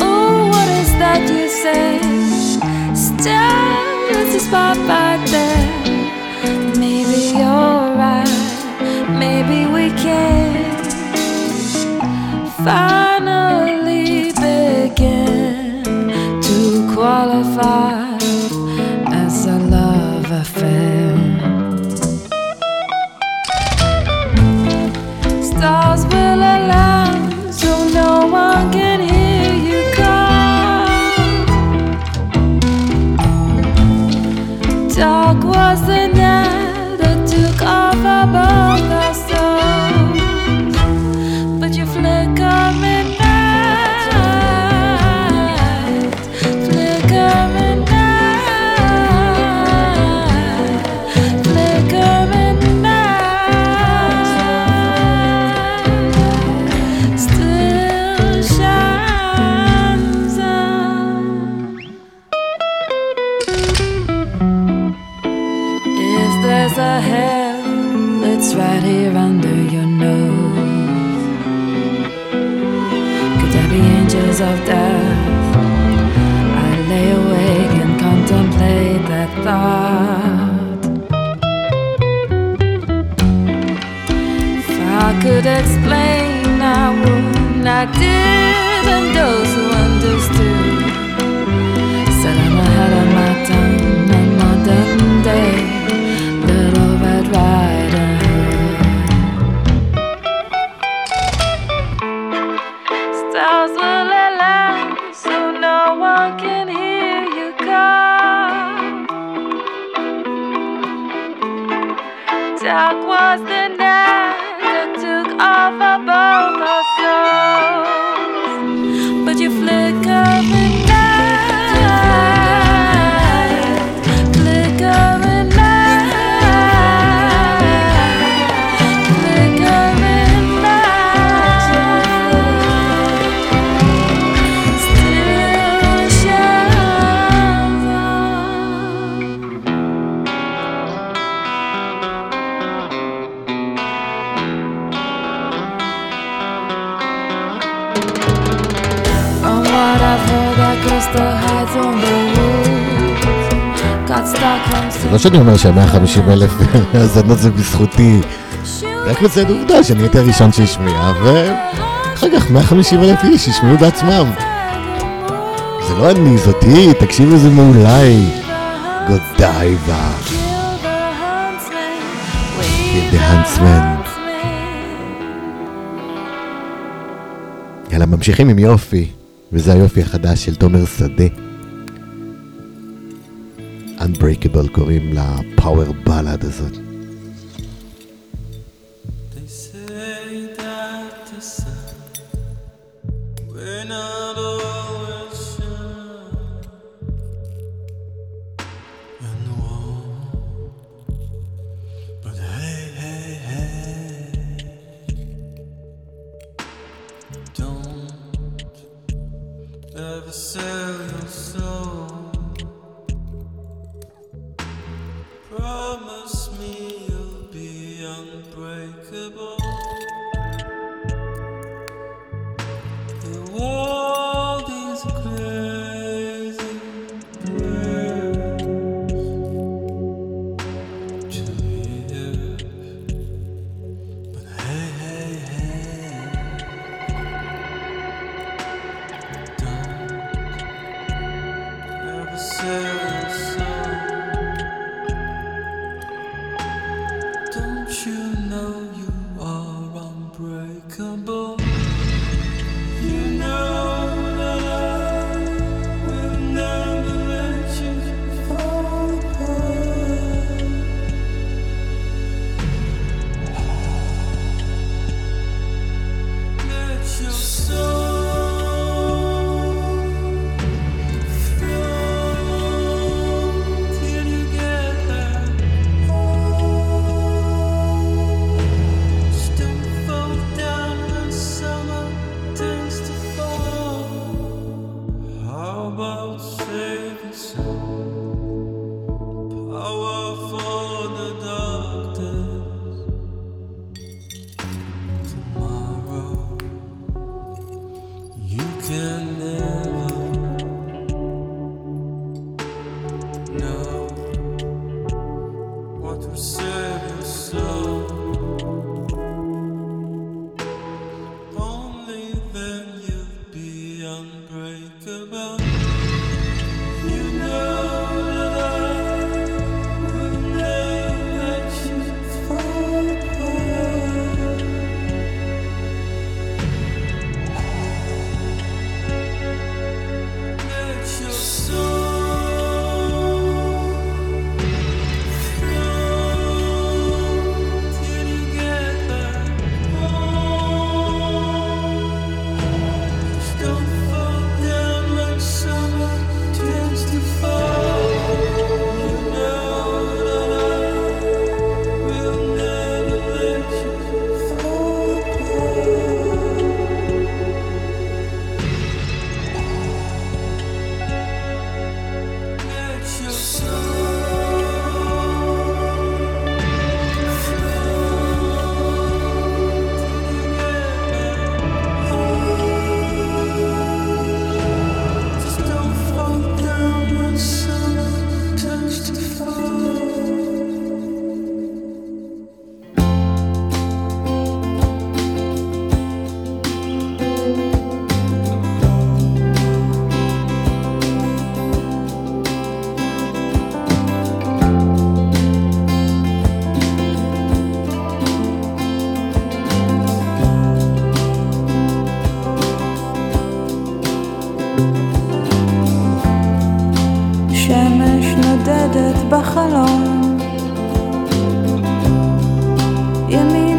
Oh, what is that you say? Finally begin to qualify זה לא שאני אומר שה-150 אלף האזנות זה בזכותי, רק מציין עובדה שאני הייתי הראשון שהשמיע, ואחר כך 150 אלף איש השמיעו בעצמם. זה לא אני, זאת היא, תקשיבו איזה מעולה היא. גודייבה. The Huntsman. יאללה, ממשיכים עם יופי, וזה היופי החדש של תומר שדה. Unbreakable קוראים לפאוור בלאד הזאת. בחלום. ימים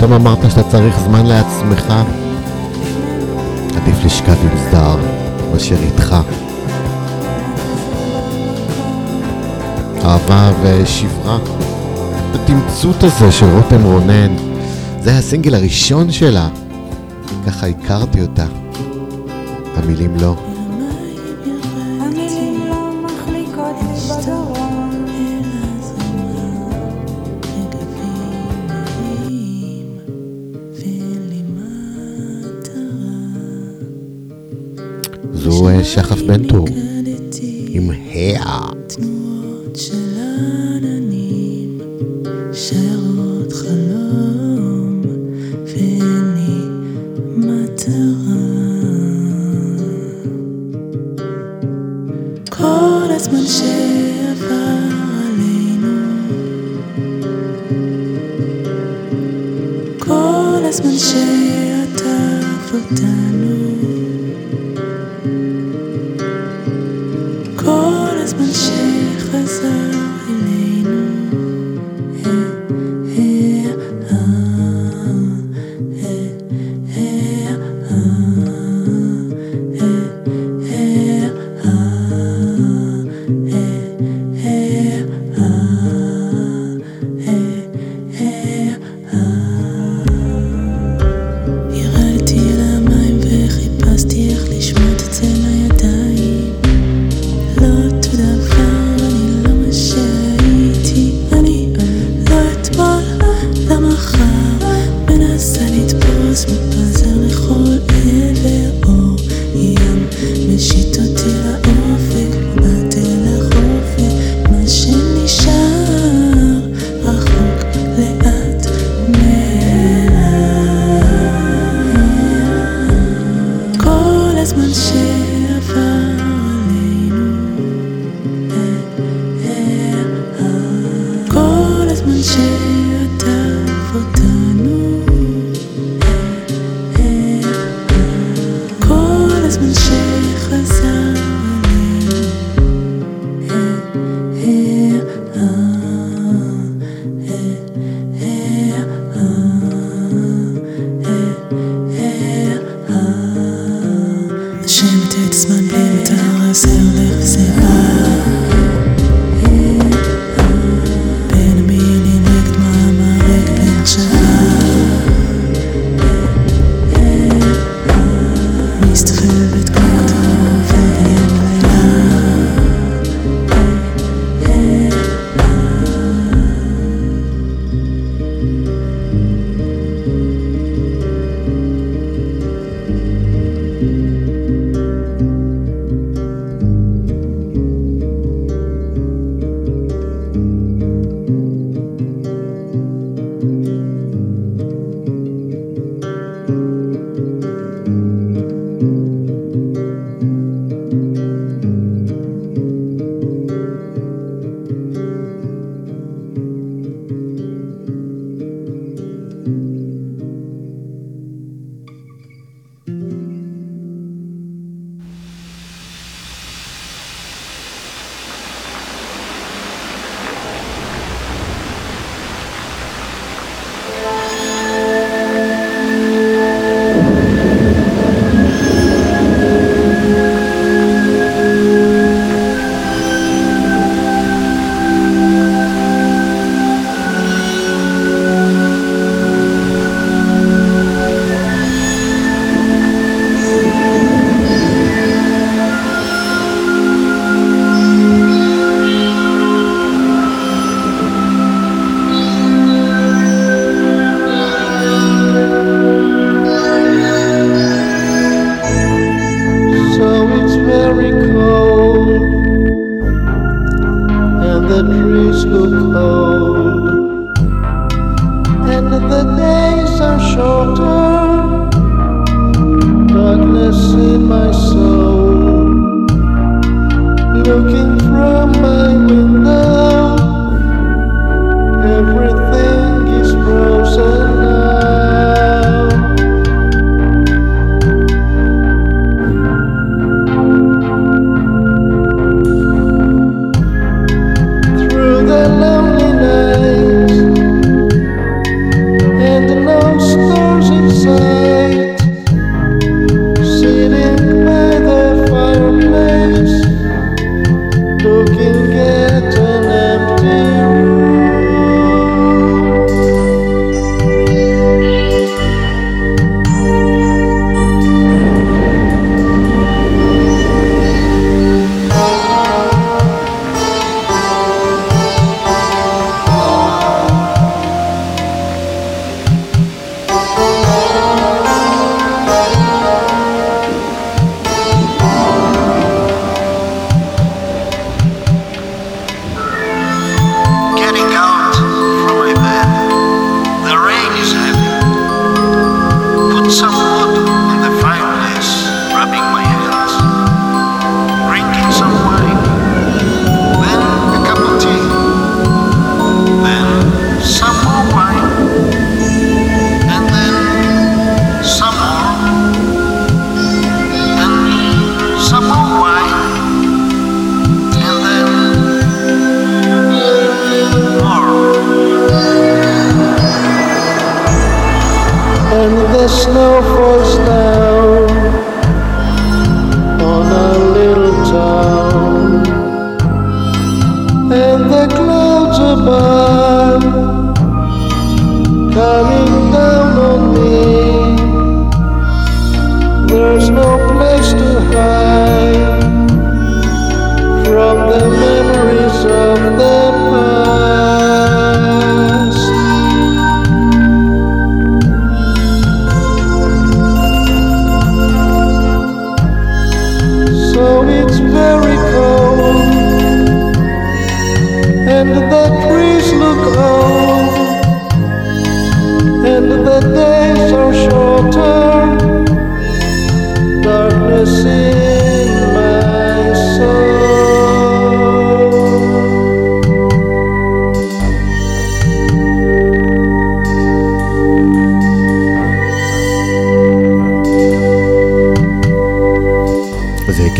פתאום אמרת שאתה צריך זמן לעצמך? עדיף לשכב עם סדר מאשר איתך. אהבה ושברה. התמצות הזה של רותם רונן, זה היה הסינגל הראשון שלה. ככה הכרתי אותה. המילים לא.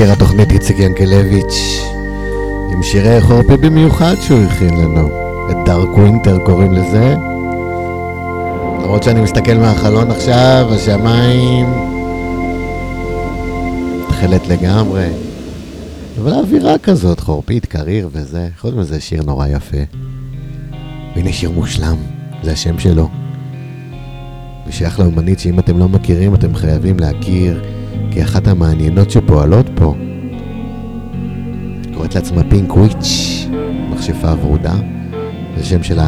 הכיר התוכנית איציק ינקלביץ' עם שירי חורפי במיוחד שהוא הכין לנו. את דארק ווינטר קוראים לזה. למרות שאני מסתכל מהחלון עכשיו, השמיים תכלת לגמרי. אבל האווירה כזאת, חורפית, קריר וזה. חוץ מזה שיר נורא יפה. והנה שיר מושלם, זה השם שלו. ושייך לאומנית שאם אתם לא מכירים אתם חייבים להכיר כאחת המעניינות שפועלות פה. קוראת לעצמה פינק וויץ', מכשפה ורודה. השם שלה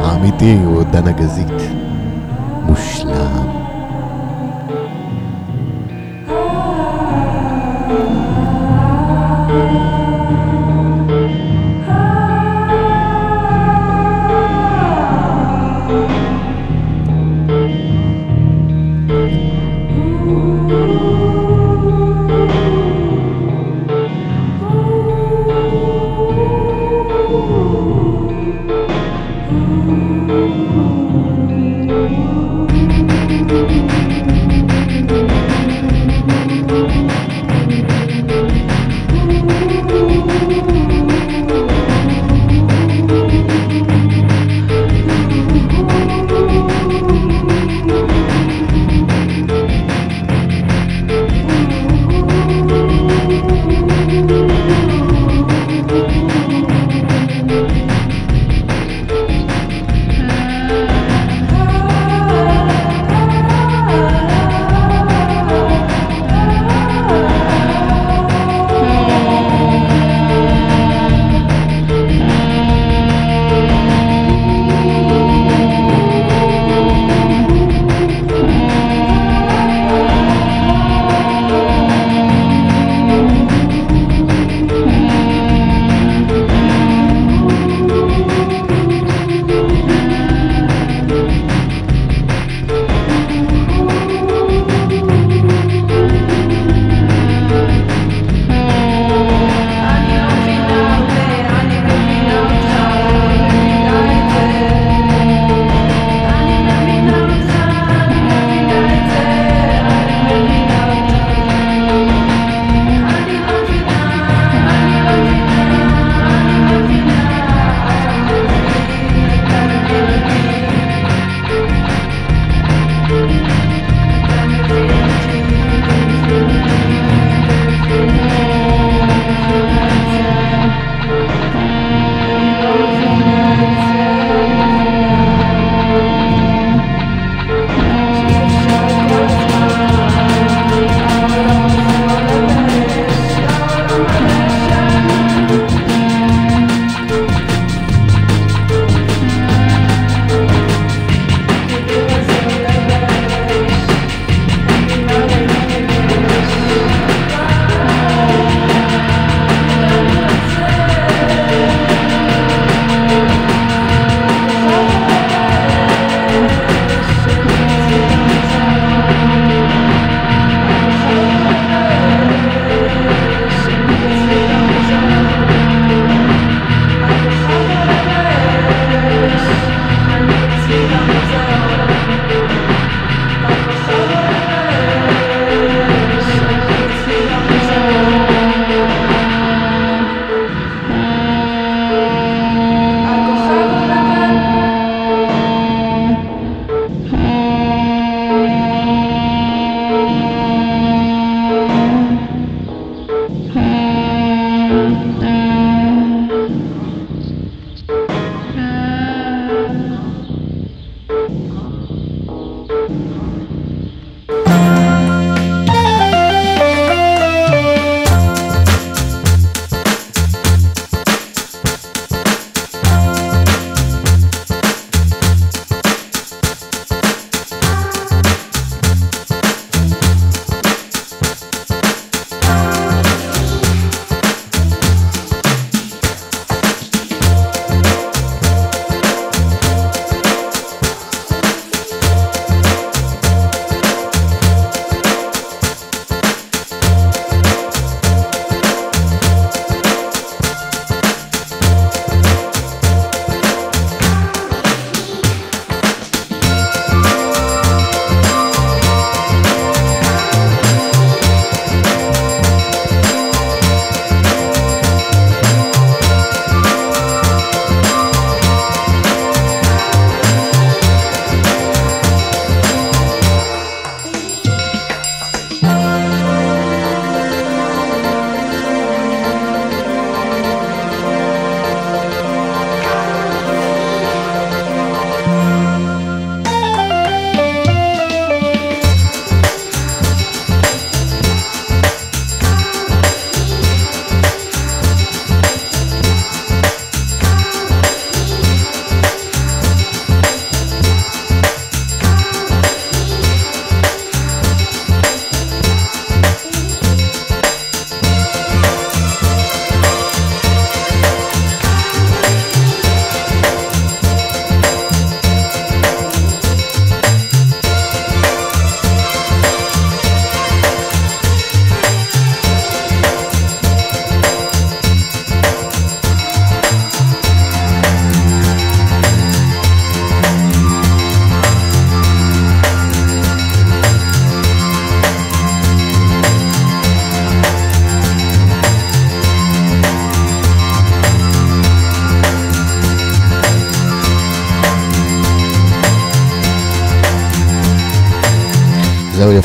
האמיתי הוא דנה גזית.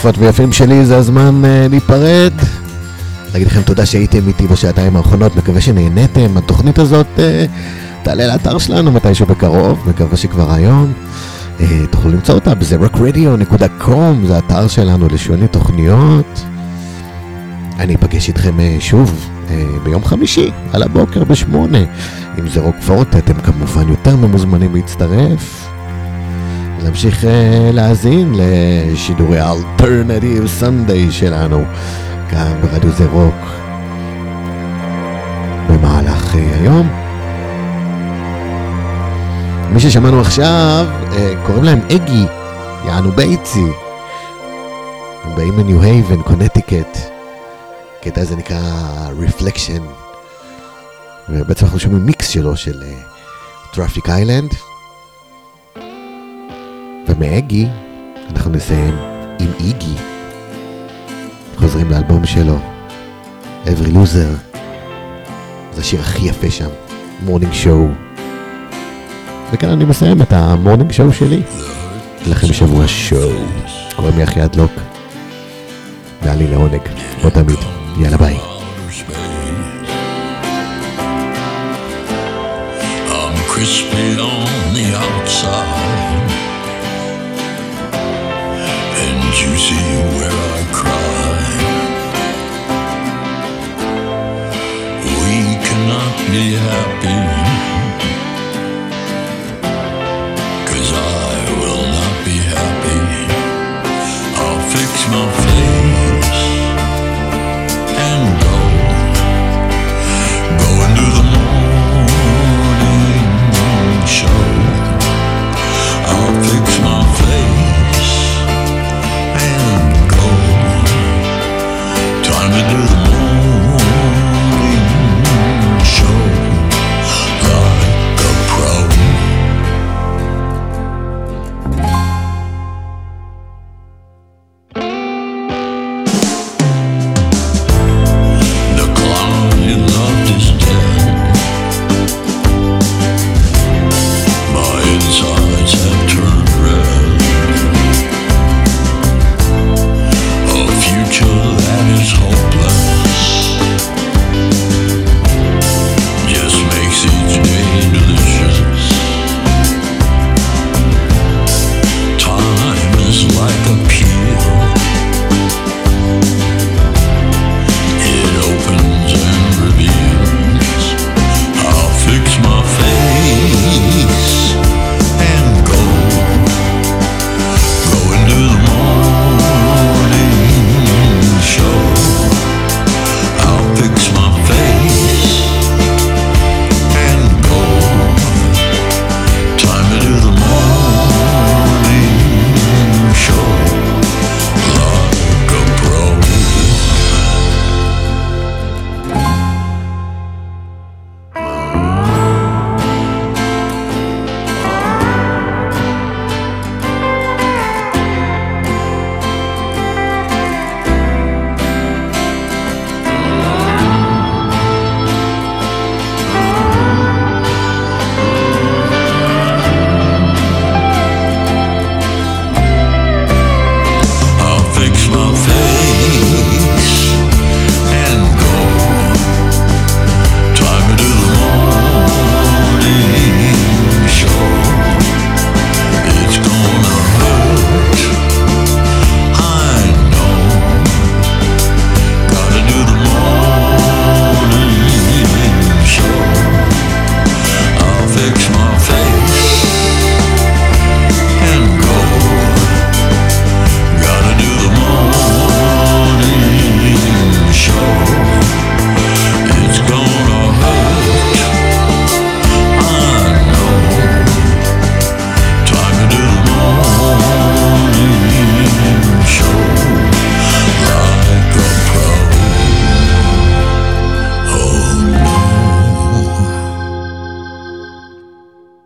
יפות ויפים שלי, זה הזמן uh, להיפרד. להגיד לכם תודה שהייתם איתי בשעתיים האחרונות, מקווה שנהניתם. התוכנית הזאת uh, תעלה לאתר שלנו מתישהו בקרוב, מקווה שכבר היום. Uh, תוכלו למצוא אותה ב-zerokradio.com, זה האתר שלנו לשוני תוכניות. אני אפגש איתכם uh, שוב uh, ביום חמישי, על הבוקר בשמונה. אם זה רוקפורט, אתם כמובן יותר ממוזמנים להצטרף. להמשיך אה, להאזין לשידורי ה Alternative Sunday שלנו כאן ברדיו זה רוק במהלך אה, היום. מי ששמענו עכשיו, אה, קוראים להם Eggy, יענו ביצי. הם באים מניו הייבן, קונטיקט. הקטע הזה נקרא Reflection. ובעצם אנחנו שומעים מיקס שלו של traffic uh, ומאגי אנחנו נסיים עם איגי. חוזרים לאלבום שלו, Every Loser. זה השיר הכי יפה שם, Morning Show. וכאן אני מסיים את ה Morning Show שלי. לכם שבוע show. קוראים לי אחיעד לוק. והיה לי לעונג, כמו תמיד. יאללה ביי. Crispy on the outside juicy where I cry. We cannot be happy, cause I will not be happy. I'll fix my